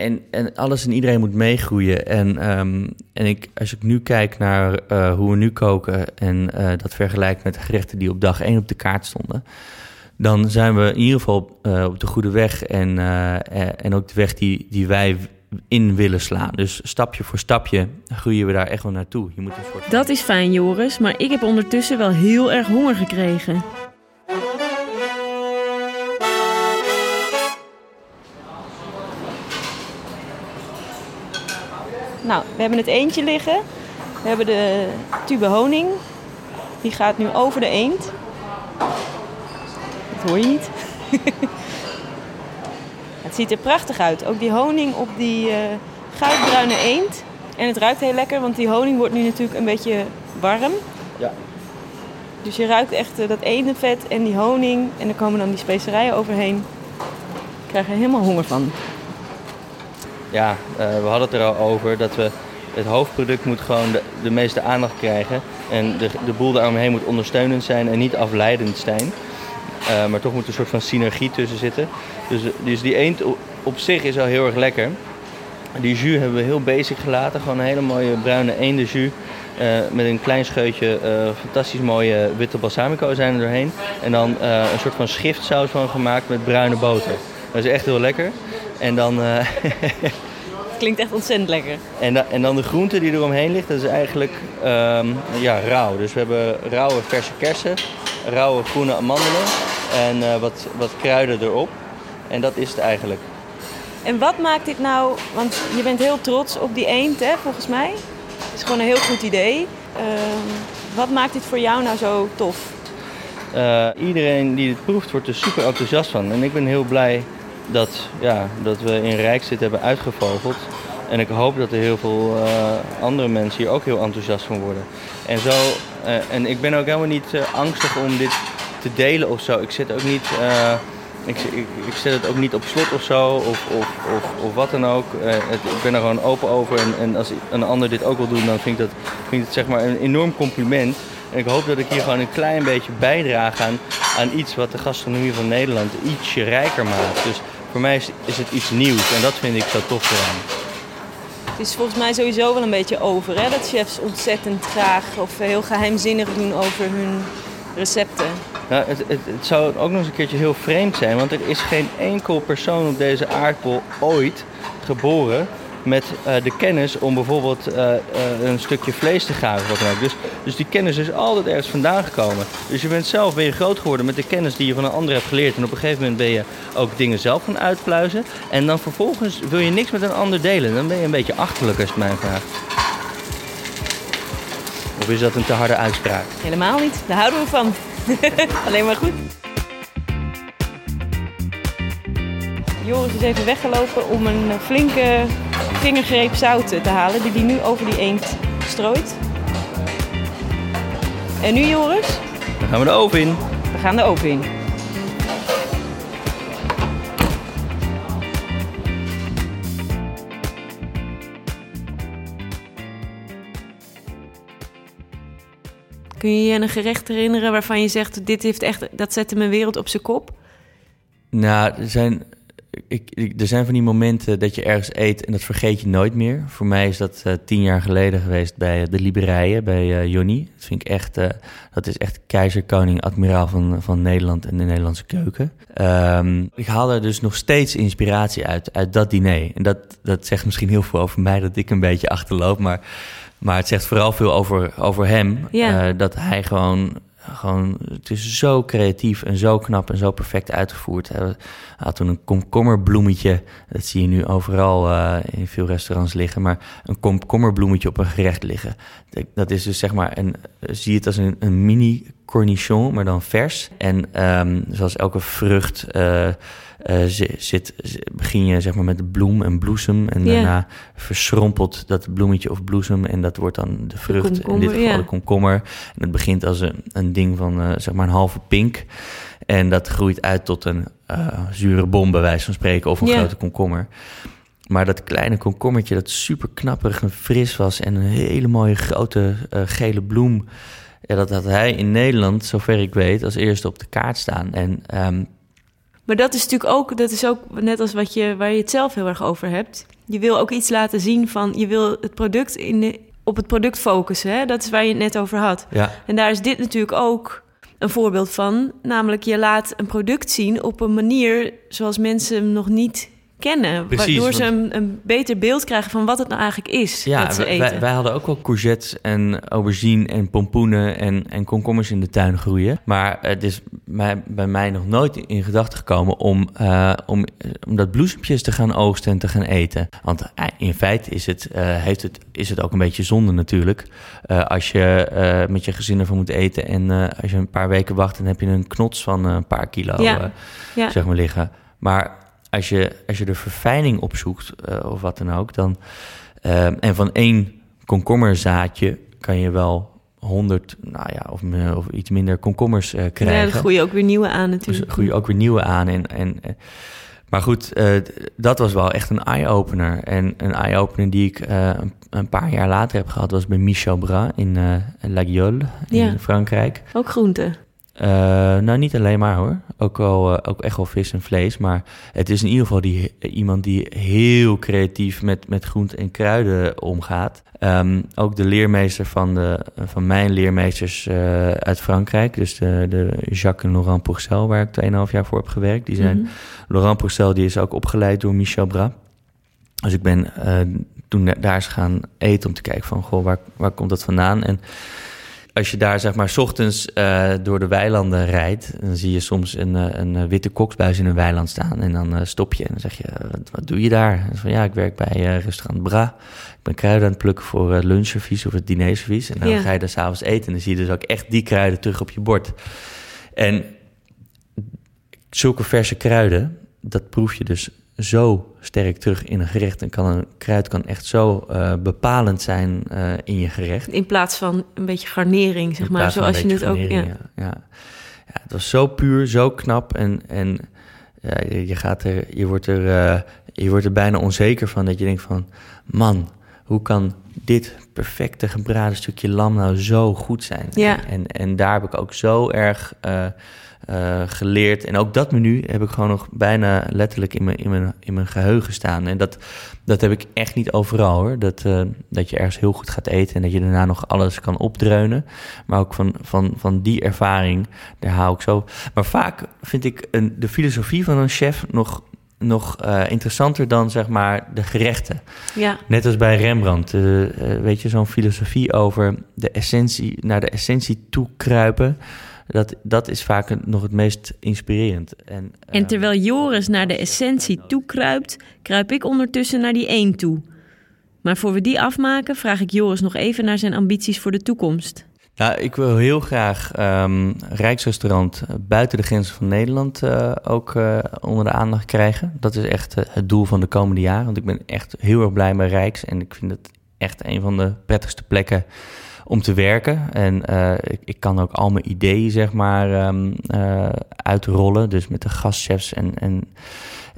en, en alles en iedereen moet meegroeien. En, ehm, en ik, als ik nu kijk naar eh, hoe we nu koken... en eh, dat vergelijk met de gerechten die op dag één op de kaart stonden... dan zijn we in ieder geval eh, op de goede weg. En, eh, eh, en ook de weg die, die wij in willen slaan. Dus stapje voor stapje groeien we daar echt wel naartoe. Je moet. Dat is fijn, Joris, maar ik heb ondertussen wel heel erg honger gekregen. Nou, we hebben het eentje liggen. We hebben de tube honing. Die gaat nu over de eend. Dat hoor je niet. het ziet er prachtig uit. Ook die honing op die eh goudbruine eend. En het ruikt heel lekker, want die honing wordt nu natuurlijk een beetje warm. Ja. Dus je ruikt echt eh, dat eendenvet en die honing. En er komen dan die specerijen overheen. Ik krijg er helemaal honger van. Ja, eh, we hadden het er al over dat we het hoofdproduct moet gewoon de, de meeste aandacht krijgen. En de, de boel daaromheen moet ondersteunend zijn en niet afleidend zijn. Eh, maar toch moet er een soort van synergie tussen zitten. Dus, dus die eend op zich is al heel erg lekker. Die jus hebben we heel basic gelaten. Gewoon een hele mooie bruine eendenjus. eh met een klein scheutje fantastisch mooie witte balsamico zijn er doorheen. En dan een soort van schiftsaus van gemaakt met bruine boter. Dat is echt heel lekker. En dan, eh, Klinkt echt ontzettend lekker. en, da- en dan de groente die eromheen ligt, dat is eigenlijk ehm, ja, rauw. Dus we hebben rauwe verse kersen, rauwe groene amandelen en eh, wat, wat kruiden erop. En dat is het eigenlijk. En wat maakt dit nou... Want je bent heel trots op die eend, hè, volgens mij. Het is gewoon een heel goed idee. Ehm, wat maakt dit voor jou nou zo tof? Eh, iedereen die het proeft wordt er super enthousiast van. En ik ben heel blij dat, ja, dat we in Rijks dit hebben uitgevogeld. En ik hoop dat er heel veel eh, andere mensen hier ook heel enthousiast van worden. En, zo, eh, en ik ben ook helemaal niet eh, angstig om dit te delen of zo. Ik zet ook niet... ik, ik, ik zet het ook niet op slot of zo, of, of, of, of wat dan ook. Het, ik ben er gewoon open over. En, en als een ander dit ook wil doen, dan vind ik dat vind ik het zeg maar een enorm compliment. En ik hoop dat ik hier gewoon een klein beetje bijdraag aan, aan iets wat de gastronomie van Nederland ietsje rijker maakt. Dus voor mij is, is het iets nieuws en dat vind ik zo tof eraan. Het is volgens mij sowieso wel een beetje over, hè? Dat chefs ontzettend graag of heel geheimzinnig doen over hun recepten. Nou, het, het, het zou ook nog eens een keertje heel vreemd zijn, want er is geen enkel persoon op deze aardbol ooit geboren met eh, de kennis om bijvoorbeeld eh, eh, een stukje vlees te gaven. Wat dan ook. Dus, dus die kennis is altijd ergens vandaan gekomen. Dus je bent zelf je groot geworden met de kennis die je van een ander hebt geleerd. En op een gegeven moment ben je ook dingen zelf gaan uitpluizen. En dan vervolgens wil je niks met een ander delen. Dan ben je een beetje achterlijk als je het mij vraagt. Of is dat een te harde uitspraak? Helemaal niet, daar houden we van. Alleen maar goed. Joris is even weggelopen om een flinke vingergreep zout te halen, die hij nu over die eend strooit. En nu Joris, Dan gaan we de oven in. we gaan de oven in. Kun je je een gerecht herinneren waarvan je zegt: dit heeft echt, dat zette mijn wereld op zijn kop? Nou, er zijn ik, ik, er zijn van die momenten dat je ergens eet en dat vergeet je nooit meer. Voor mij is dat uh, tien jaar geleden geweest bij de Liberijen, bij uh, Jonny. Dat vind ik echt, dat is echt keizer, koning, admiraal van, van Nederland en de Nederlandse keuken. Um, ik haal er dus nog steeds inspiratie uit, uit dat diner. En dat, dat zegt misschien heel veel over mij, dat ik een beetje achterloop. Maar, maar het zegt vooral veel over, over hem. Ja. dat hij gewoon gewoon, het is zo creatief en zo knap en zo perfect uitgevoerd. Hij had toen een komkommerbloemetje, dat zie je nu overal uh, in veel restaurants liggen, maar een komkommerbloemetje op een gerecht liggen. Dat is dus zeg maar, een, zie het als een, een mini cornichon, maar dan vers. En um, zoals elke vrucht uh, uh, zit, begin je zeg maar met de bloem en bloesem. En daarna verschrompelt dat bloemetje of bloesem. En dat wordt dan de vrucht, in dit geval ja. de komkommer. En het begint als een, een ding van uh, zeg maar een halve pink. En dat groeit uit tot een uh, zure bom, bij wijze van spreken, of een grote komkommer. Maar dat kleine komkommertje dat super knapperig en fris was... en een hele mooie grote gele bloem... Ja, dat had hij in Nederland, zover ik weet, als eerste op de kaart staan. En um, Maar dat is natuurlijk ook, dat is ook net als wat je, waar je het zelf heel erg over hebt. Je wil ook iets laten zien van, je wil het product in de, op het product focussen. Hè? Dat is waar je het net over had. ja, En daar is dit natuurlijk ook een voorbeeld van. Namelijk, je laat een product zien op een manier zoals mensen hem nog niet kennen. Precies, waardoor ze een, een beter beeld krijgen van wat het nou eigenlijk is ja dat ze wij, eten. wij, wij hadden ook wel courgettes en aubergine en pompoenen en, en komkommers in de tuin groeien. Maar het is mij, bij mij nog nooit in gedachten gekomen om, uh, om, om dat bloesempjes te gaan oogsten en te gaan eten. Want uh, in feite is het, uh, heeft het, is het ook een beetje zonde natuurlijk. Uh, als je met je gezin ervan moet eten en als je een paar weken wacht, dan heb je een knots van een paar kilo Ja. ja. zeg maar liggen. Maar als je, als je de verfijning opzoekt uh, of wat dan ook, dan uh, en van één komkommerzaadje kan je wel 100, nou ja, of, me- of iets minder komkommers uh, Ja, krijgen. dan groeien ook weer nieuwe aan dus natuurlijk. groei je ook weer nieuwe aan. En, en, eh, maar goed, eh, dat was wel echt een eye-opener. En een eye-opener die ik eh, een, paar jaar later heb gehad, was bij Michel Bras in eh La Gueule in Ja. Frankrijk. Ook groenten. Eh, nou, niet alleen maar hoor. Ook, wel, eh, ook echt wel vis en vlees. Maar het is in ieder geval die, iemand die heel creatief met, met groenten en kruiden omgaat. Ehm, ook de leermeester van, de, van mijn leermeesters eh, uit Frankrijk. Dus de, de Jacques en Laurent Pourcel, waar ik 2,5 jaar voor heb gewerkt. Die zijn, Mhm. Laurent Pourcel die is ook opgeleid door Michel Bras. Dus ik ben toen da- daar eens gaan eten om te kijken van... Goh, waar, waar komt dat vandaan? En als je daar zeg maar 's ochtends eh, door de weilanden rijdt... dan zie je soms een, eh, een eh, witte koksbuis in een weiland staan. En dan stop je en dan zeg je, wat, wat doe je daar? En van, ja, ik werk bij eh, restaurant Bra. Ik ben kruiden aan het plukken voor het lunchservies of het dinerservies. En dan Ja. ga je daar s'avonds eten en dan zie je dus ook echt die kruiden terug op je bord. En zulke verse kruiden, dat proef je dus zo sterk terug in een gerecht. En kan een kruid kan echt zo eh, bepalend zijn eh, in je gerecht. In plaats van een beetje garnering, zeg maar. Zoals je het ook... Ja. Ja. Ja. Ja, het was zo puur, zo knap. En, en ja, je, je gaat er, je, wordt er, eh, je wordt er bijna onzeker van. Dat je denkt van, man, hoe kan dit perfecte gebraden stukje lam nou zo goed zijn? Ja. En, en daar heb ik ook zo erg eh, geleerd. En ook dat menu heb ik gewoon nog bijna letterlijk in mijn, in mijn, in mijn geheugen staan. En dat, dat heb ik echt niet overal hoor. Dat, eh, dat je ergens heel goed gaat eten en dat je daarna nog alles kan opdreunen. Maar ook van, van, van die ervaring, daar hou ik zo. Maar vaak vind ik een, de filosofie van een chef nog, nog eh, interessanter dan zeg maar de gerechten. ja. Net als bij Rembrandt, weet je, zo'n filosofie over de essentie, naar de essentie toe kruipen. Dat, dat is vaak nog het meest inspirerend. En, En eh, terwijl Joris naar de essentie toe kruipt, kruip ik ondertussen naar die één toe. Maar voor we die afmaken, vraag ik Joris nog even naar zijn ambities voor de toekomst. Nou, ik wil heel graag ehm Rijksrestaurant eh, buiten de grenzen van Nederland eh, ook eh, onder de aandacht krijgen. Dat is echt het doel van de komende jaren. Want ik ben echt heel erg blij bij Rijks. En ik vind het echt een van de prettigste plekken om te werken. En eh, ik, ik kan ook al mijn ideeën, zeg maar, ehm, eh, uitrollen. Dus met de gastchefs en, en,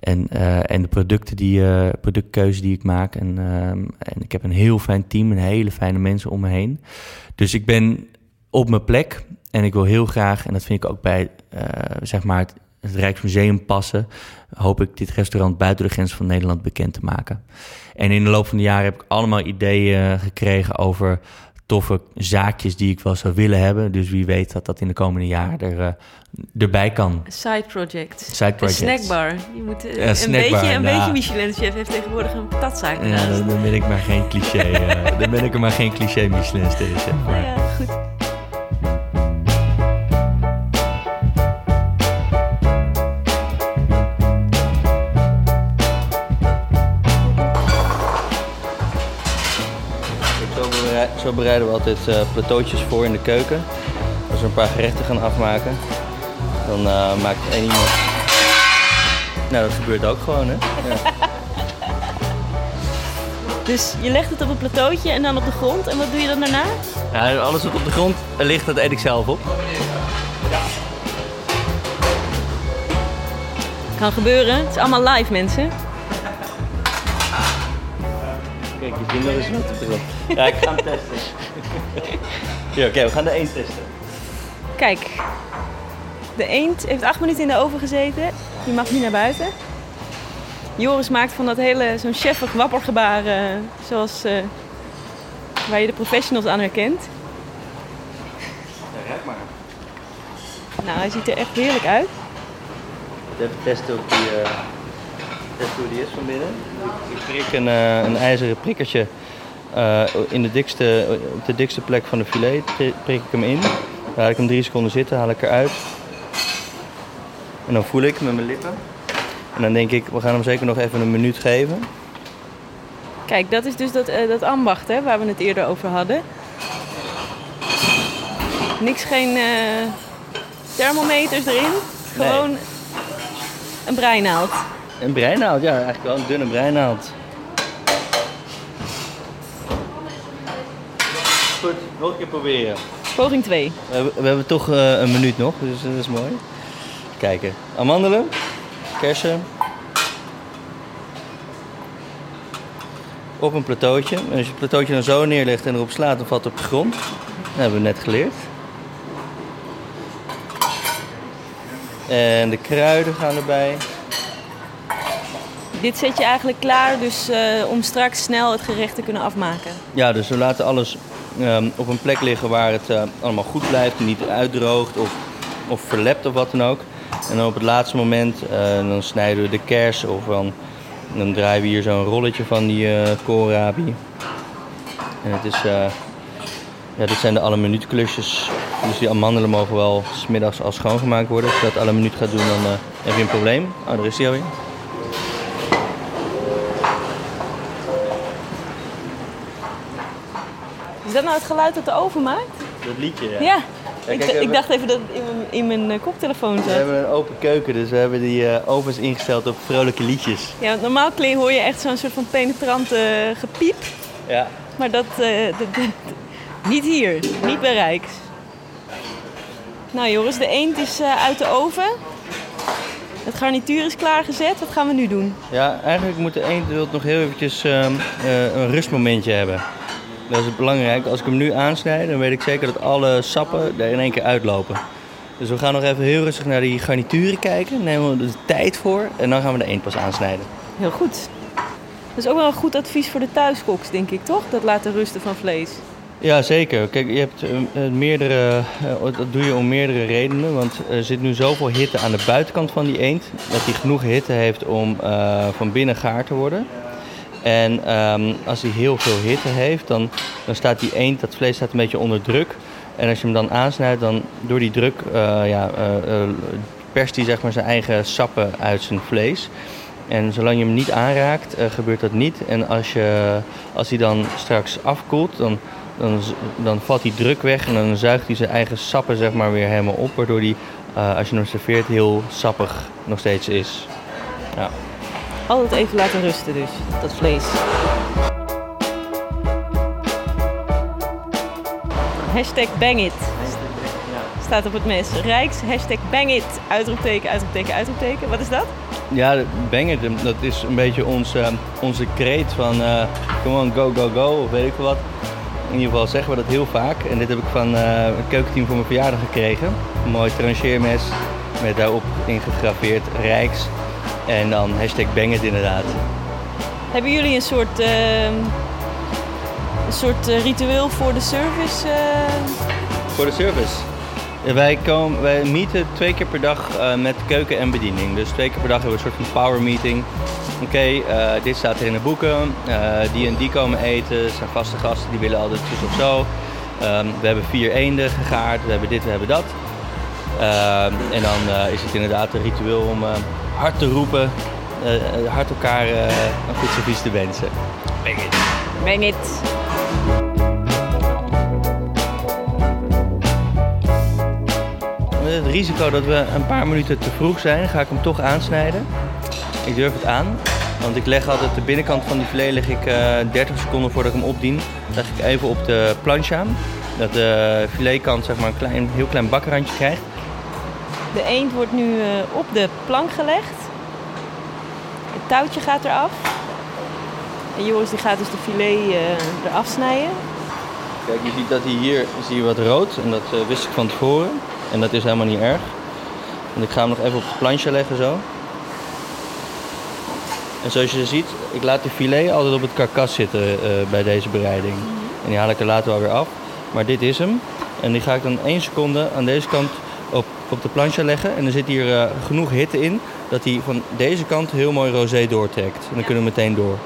en, eh, en de producten die, productkeuze die ik maak. En, ehm, en ik heb een heel fijn team en hele fijne mensen om me heen. Dus ik ben op mijn plek en ik wil heel graag, en dat vind ik ook bij, zeg maar, het Rijksmuseum passen, hoop ik dit restaurant buiten de grens van Nederland bekend te maken. En in de loop van de jaren heb ik allemaal ideeën gekregen over toffe zaakjes die ik wel zou willen hebben. Dus wie weet dat dat in de komende jaren er, uh, erbij kan. Side project. Side project. Een snackbar. Je moet uh, Ja, een snackbar, beetje, een nou. beetje Michelin-chef heeft tegenwoordig een patatzaak. Ja, dan, ben ik maar geen cliché. eh, dan ben ik er maar geen cliché Michelin chef. Nou Maar ja, goed. Zo bereiden we altijd plateautjes voor in de keuken. Als we een paar gerechten gaan afmaken, dan eh, maakt één iemand. Nou, dat gebeurt ook gewoon, hè? Ja. Dus je legt het op een plateautje en dan op de grond. En wat doe je dan daarna? Ja, alles wat op de grond ligt, dat eet ik zelf op. Kan gebeuren. Het is allemaal live, mensen. Kijk, je kinderen is wat op de grond. Ja, ik ga hem testen. Ja, oké, we gaan de één testen. Kijk. De eend heeft acht minuten in de oven gezeten. Die mag niet naar buiten. Joris maakt van dat hele, zo'n chefig wappergebaar, eh, zoals eh, waar je de professionals aan herkent. Ja, ruik maar. Nou, hij ziet er echt heerlijk uit. Even testen, of die, eh, testen hoe die is van binnen. Ik prik een, eh, een ijzeren prikkertje eh, in de dikste, op de dikste plek van de filet. pri- Prik ik hem in. Dan laat ik hem drie seconden zitten, haal ik eruit. En dan voel ik met mijn lippen. En dan denk ik, we gaan hem zeker nog even een minuut geven. Kijk, dat is dus dat, eh, dat ambacht hè, waar we het eerder over hadden. Niks, geen thermometers erin. Gewoon een breinaald. Een breinaald, ja, eigenlijk wel een dunne breinaald. Goed, nog een keer proberen. Poging 2. We hebben, we hebben toch eh, een minuut nog, dus dat is mooi. Kijken. Amandelen, kersen. Op een plateautje. En als je het plateautje dan zo neerlegt en erop slaat, dan valt het op de grond. Dat hebben we net geleerd. En de kruiden gaan erbij. Dit zet je eigenlijk klaar dus eh, om straks snel het gerecht te kunnen afmaken. Ja, dus we laten alles ehm, op een plek liggen waar het eh, allemaal goed blijft, niet uitdroogt of, of verlept of wat dan ook. En dan op het laatste moment eh, dan snijden we de kers of dan, dan draaien we hier zo'n rolletje van die koolrabi. En het is, ja, dit zijn de alle minuut klusjes. Dus die amandelen mogen wel smiddags al schoongemaakt worden. Als je dat alle minuut gaat doen, dan heb je een probleem. Oh, daar is hij alweer. Dat nou het geluid dat de oven maakt? Dat liedje, Ja. Ja, ik, kijk, ik we- dacht even dat het in mijn, in mijn eh, koptelefoon We zat. hebben een open keuken, dus we hebben die eh, ovens ingesteld op vrolijke liedjes. Ja, want normaal kling hoor je echt zo'n soort van penetrante eh, gepiep. Ja. Maar dat, eh, dat- dat- niet hier, niet bij Rijks. Nou Joris, de eend is uit de oven. Het garnituur is klaargezet. Wat gaan we nu doen? Ja, eigenlijk moet de eend nog heel eventjes ehm, eh, een rustmomentje hebben. Dat is belangrijk. Als ik hem nu aansnijd, dan weet ik zeker dat alle sappen er in één keer uitlopen. Dus we gaan nog even heel rustig naar die garnituren kijken. Nemen we de tijd voor en dan gaan we de eend pas aansnijden. Heel goed. Dat is ook wel een goed advies voor de thuiskoks, denk ik, toch? Dat laten rusten van vlees. Ja, zeker. Kijk, je hebt eh, eh, meerdere, eh, dat doe je om meerdere redenen. Want er zit nu zoveel hitte aan de buitenkant van die eend, dat hij genoeg hitte heeft om van binnen gaar te worden. En ehm, als hij heel veel hitte heeft, dan, dan staat die eend, dat vlees staat een beetje onder druk. En als je hem dan aansnijdt, dan door die druk eh, ja, eh, eh, perst hij zeg maar, zijn eigen sappen uit zijn vlees. En zolang je hem niet aanraakt, gebeurt dat niet. En als, je, als hij dan straks afkoelt, dan, dan, dan valt die druk weg en dan zuigt hij zijn eigen sappen zeg maar, weer helemaal op. Waardoor hij, als je hem serveert, heel sappig nog steeds is. Ja. Altijd even laten rusten dus, dat vlees. Hashtag bang it. Staat op het mes. Rijks, hashtag bang it. Uitroepteken, uitroepteken, uitroepteken. Wat is dat? Ja, Bang It, dat is een beetje onze, onze kreet van eh come on, go, go, go, of weet ik wat. In ieder geval zeggen we dat heel vaak. En dit heb ik van eh, het keukenteam voor mijn verjaardag gekregen. Een mooi trancheermes met daarop ingegraveerd Rijks. En dan hashtag bang it inderdaad. Hebben jullie een soort, uh, een soort uh, ritueel voor de service? Uh... Voor de service? Wij, komen, wij meeten twee keer per dag uh, met keuken en bediening. Dus twee keer per dag hebben we een soort van power meeting. Oké, okay, dit staat er in de boeken. die en die komen eten. Het zijn vaste gasten, die willen altijd zus of zo. Um, we hebben vier eenden gegaard. We hebben dit, we hebben dat. Ehm, en dan is het inderdaad een ritueel om hard te roepen uh, hard elkaar uh, een goed servies te wensen. Bang it. Bang it. Met het risico dat we een paar minuten te vroeg zijn, ga ik hem toch aansnijden. Ik durf het aan, want ik leg altijd de binnenkant van die filet leg ik uh, 30 seconden voordat ik hem opdien. Leg ik even op de planche aan, dat de filetkant zeg maar een klein, heel klein bakrandje krijgt. De eend wordt nu op de plank gelegd touwtje gaat eraf. En Joris die gaat dus de filet uh, eraf snijden. Kijk, je ziet dat hij hier zie je wat rood en dat uh, wist ik van tevoren. En dat is helemaal niet erg. Want ik ga hem nog even op de planche leggen zo. En zoals je ziet, ik laat de filet altijd op het karkas zitten uh, bij deze bereiding. En die haal ik er later wel weer af. Maar dit is hem. En die ga ik dan één seconde aan deze kant op, op de planche leggen. En er zit hier uh, genoeg hitte in dat hij van deze kant heel mooi rosé doortrekt. En dan kunnen we meteen door.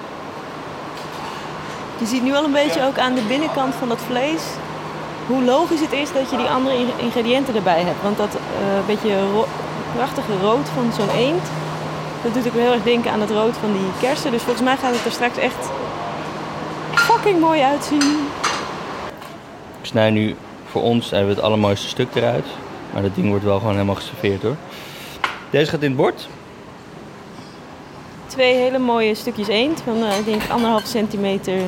Je ziet nu al een beetje ook aan de binnenkant van dat vlees hoe logisch het is dat je die andere ingrediënten erbij hebt. Want dat uh, beetje ro prachtige rood van zo'n eend, dat doet ook heel erg denken aan het rood van die kersen. Dus volgens mij gaat het er straks echt fucking mooi uitzien. Ik snij nu voor ons hebben we het allermooiste stuk eruit. Maar dat ding wordt wel gewoon helemaal geserveerd hoor. Deze gaat in het bord. Twee hele mooie stukjes eend van uh, ik denk anderhalf centimeter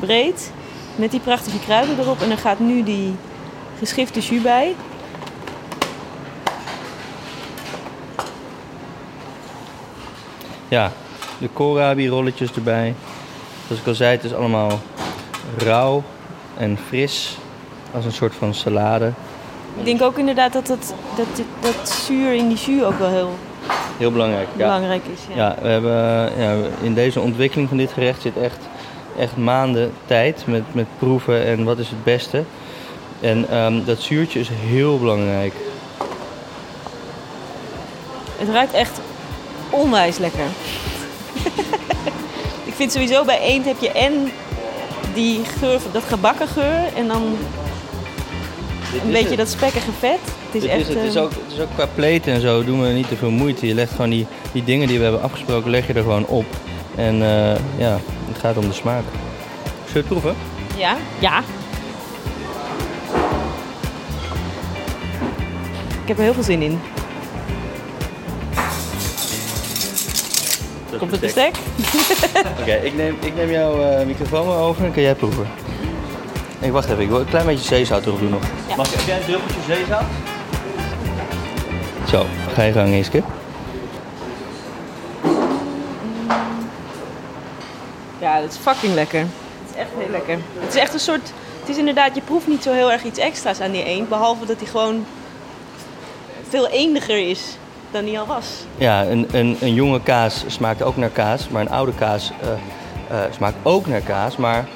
breed. Met die prachtige kruiden erop. En er gaat nu die geschifte jus bij. Ja, de koolrabi rolletjes erbij. Zoals ik al zei, het is allemaal rauw en fris. Als een soort van salade. Ik denk ook inderdaad dat dat, dat, dat zuur in die jus ook wel heel, heel belangrijk, belangrijk is. Ja. ja, we hebben, ja, in deze ontwikkeling van dit gerecht zit echt, echt maanden tijd met, met proeven en wat is het beste. En um, dat zuurtje is heel belangrijk. Het ruikt echt onwijs lekker. ik vind sowieso bij eend heb je en die geur, dat gebakken geur en dan een beetje het. dat spekkige vet. Het is, echt, is, het. Het, is ook, het is ook qua pleten en zo doen we niet te veel moeite. Je legt gewoon die, die dingen die we hebben afgesproken, leg je er gewoon op. En uh, ja, het gaat om de smaak. Zullen we het proeven? Ja. Ja. Ik heb er heel veel zin in. Komt het bestek? Oké, okay, ik, neem, ik neem jouw uh, microfoon over en kan jij proeven. Ik wacht even, ik wil een klein beetje zeezout erop doen nog. Ja. Mag ik, jij een druppeltje zeezout? Zo, ga je gang, Iske. Ja, dat is fucking lekker. Het is echt heel lekker. Het is echt een soort... Het is inderdaad, je proeft niet zo heel erg iets extra's aan die eend. Behalve dat hij gewoon veel eendiger is dan hij al was. Ja, een, een, een jonge kaas smaakt ook naar kaas. Maar een oude kaas uh, uh, smaakt ook naar kaas. Maar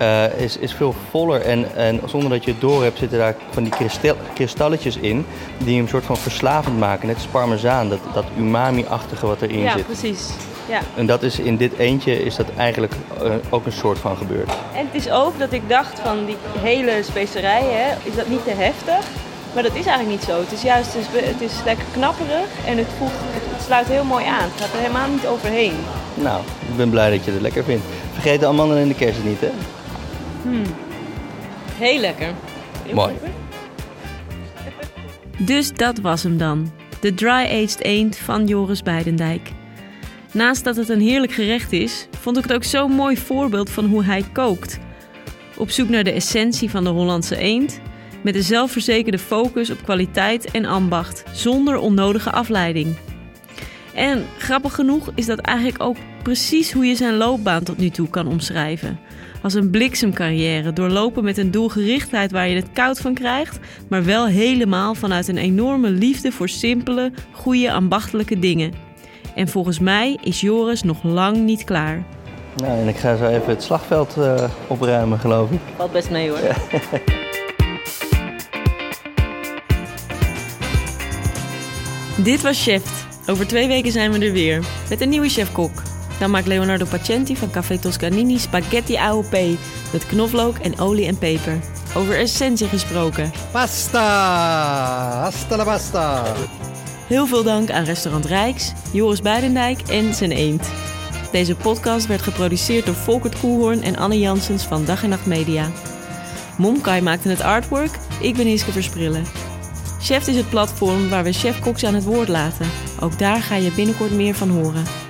uh, is, is veel voller. En, en zonder dat je het door hebt, zitten daar van die kristal, kristalletjes in. Die hem soort van verslavend maken. Net als parmezaan, dat, dat umami-achtige wat erin ja, zit. Ja, precies. Ja. En dat is in dit eentje is dat eigenlijk uh, ook een soort van gebeurd. En het is ook dat ik dacht van die hele specerij, hè, is dat niet te heftig? Maar dat is eigenlijk niet zo. Het is juist het is, het is lekker knapperig en het, voegt, het sluit heel mooi aan. Het gaat er helemaal niet overheen. Nou, ik ben blij dat je het lekker vindt. Vergeet de amandelen en de kersen niet, hè? Hmm. Heel lekker. Heel Mooi. Dus dat was hem dan. De dry-aged eend van Joris Beidendijk. Naast dat het een heerlijk gerecht is, vond ik het ook zo'n mooi voorbeeld van hoe hij kookt. Op zoek naar de essentie van de Hollandse eend, met een zelfverzekerde focus op kwaliteit en ambacht, zonder onnodige afleiding. En grappig genoeg is dat eigenlijk ook precies hoe je zijn loopbaan tot nu toe kan omschrijven. Als een bliksemcarrière, doorlopen met een doelgerichtheid waar je het koud van krijgt, maar wel helemaal vanuit een enorme liefde voor simpele, goede, ambachtelijke dingen. En volgens mij is Joris nog lang niet klaar. Nou, en ik ga zo even het slagveld uh, opruimen, geloof ik. Valt best mee hoor. Dit was Chef. Over twee weken zijn we er weer. Met een nieuwe chef-kok. Dan maakt Leonardo Pacenti van Café Toscanini spaghetti AOP. Met knoflook en olie en peper. Over essentie gesproken. Pasta! Hasta la pasta! Heel veel dank aan restaurant Rijks, Joris Buidendijk en zijn eend. Deze podcast werd geproduceerd door Volkert Koelhoorn en Anne Janssens van Dag en Nacht Media. Momkai maakte het artwork, ik ben Hiske Versprillen. Chef is het platform waar we chef-koks aan het woord laten. Ook daar ga je binnenkort meer van horen.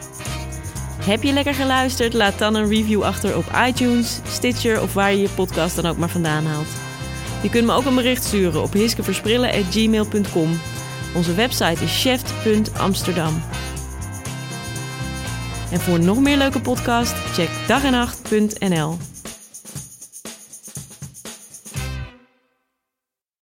Heb je lekker geluisterd? Laat dan een review achter op iTunes, Stitcher of waar je je podcast dan ook maar vandaan haalt. Je kunt me ook een bericht sturen op hiskeversprillen.gmail.com. Onze website is chef.amsterdam. En voor nog meer leuke podcast, check dagenacht.nl.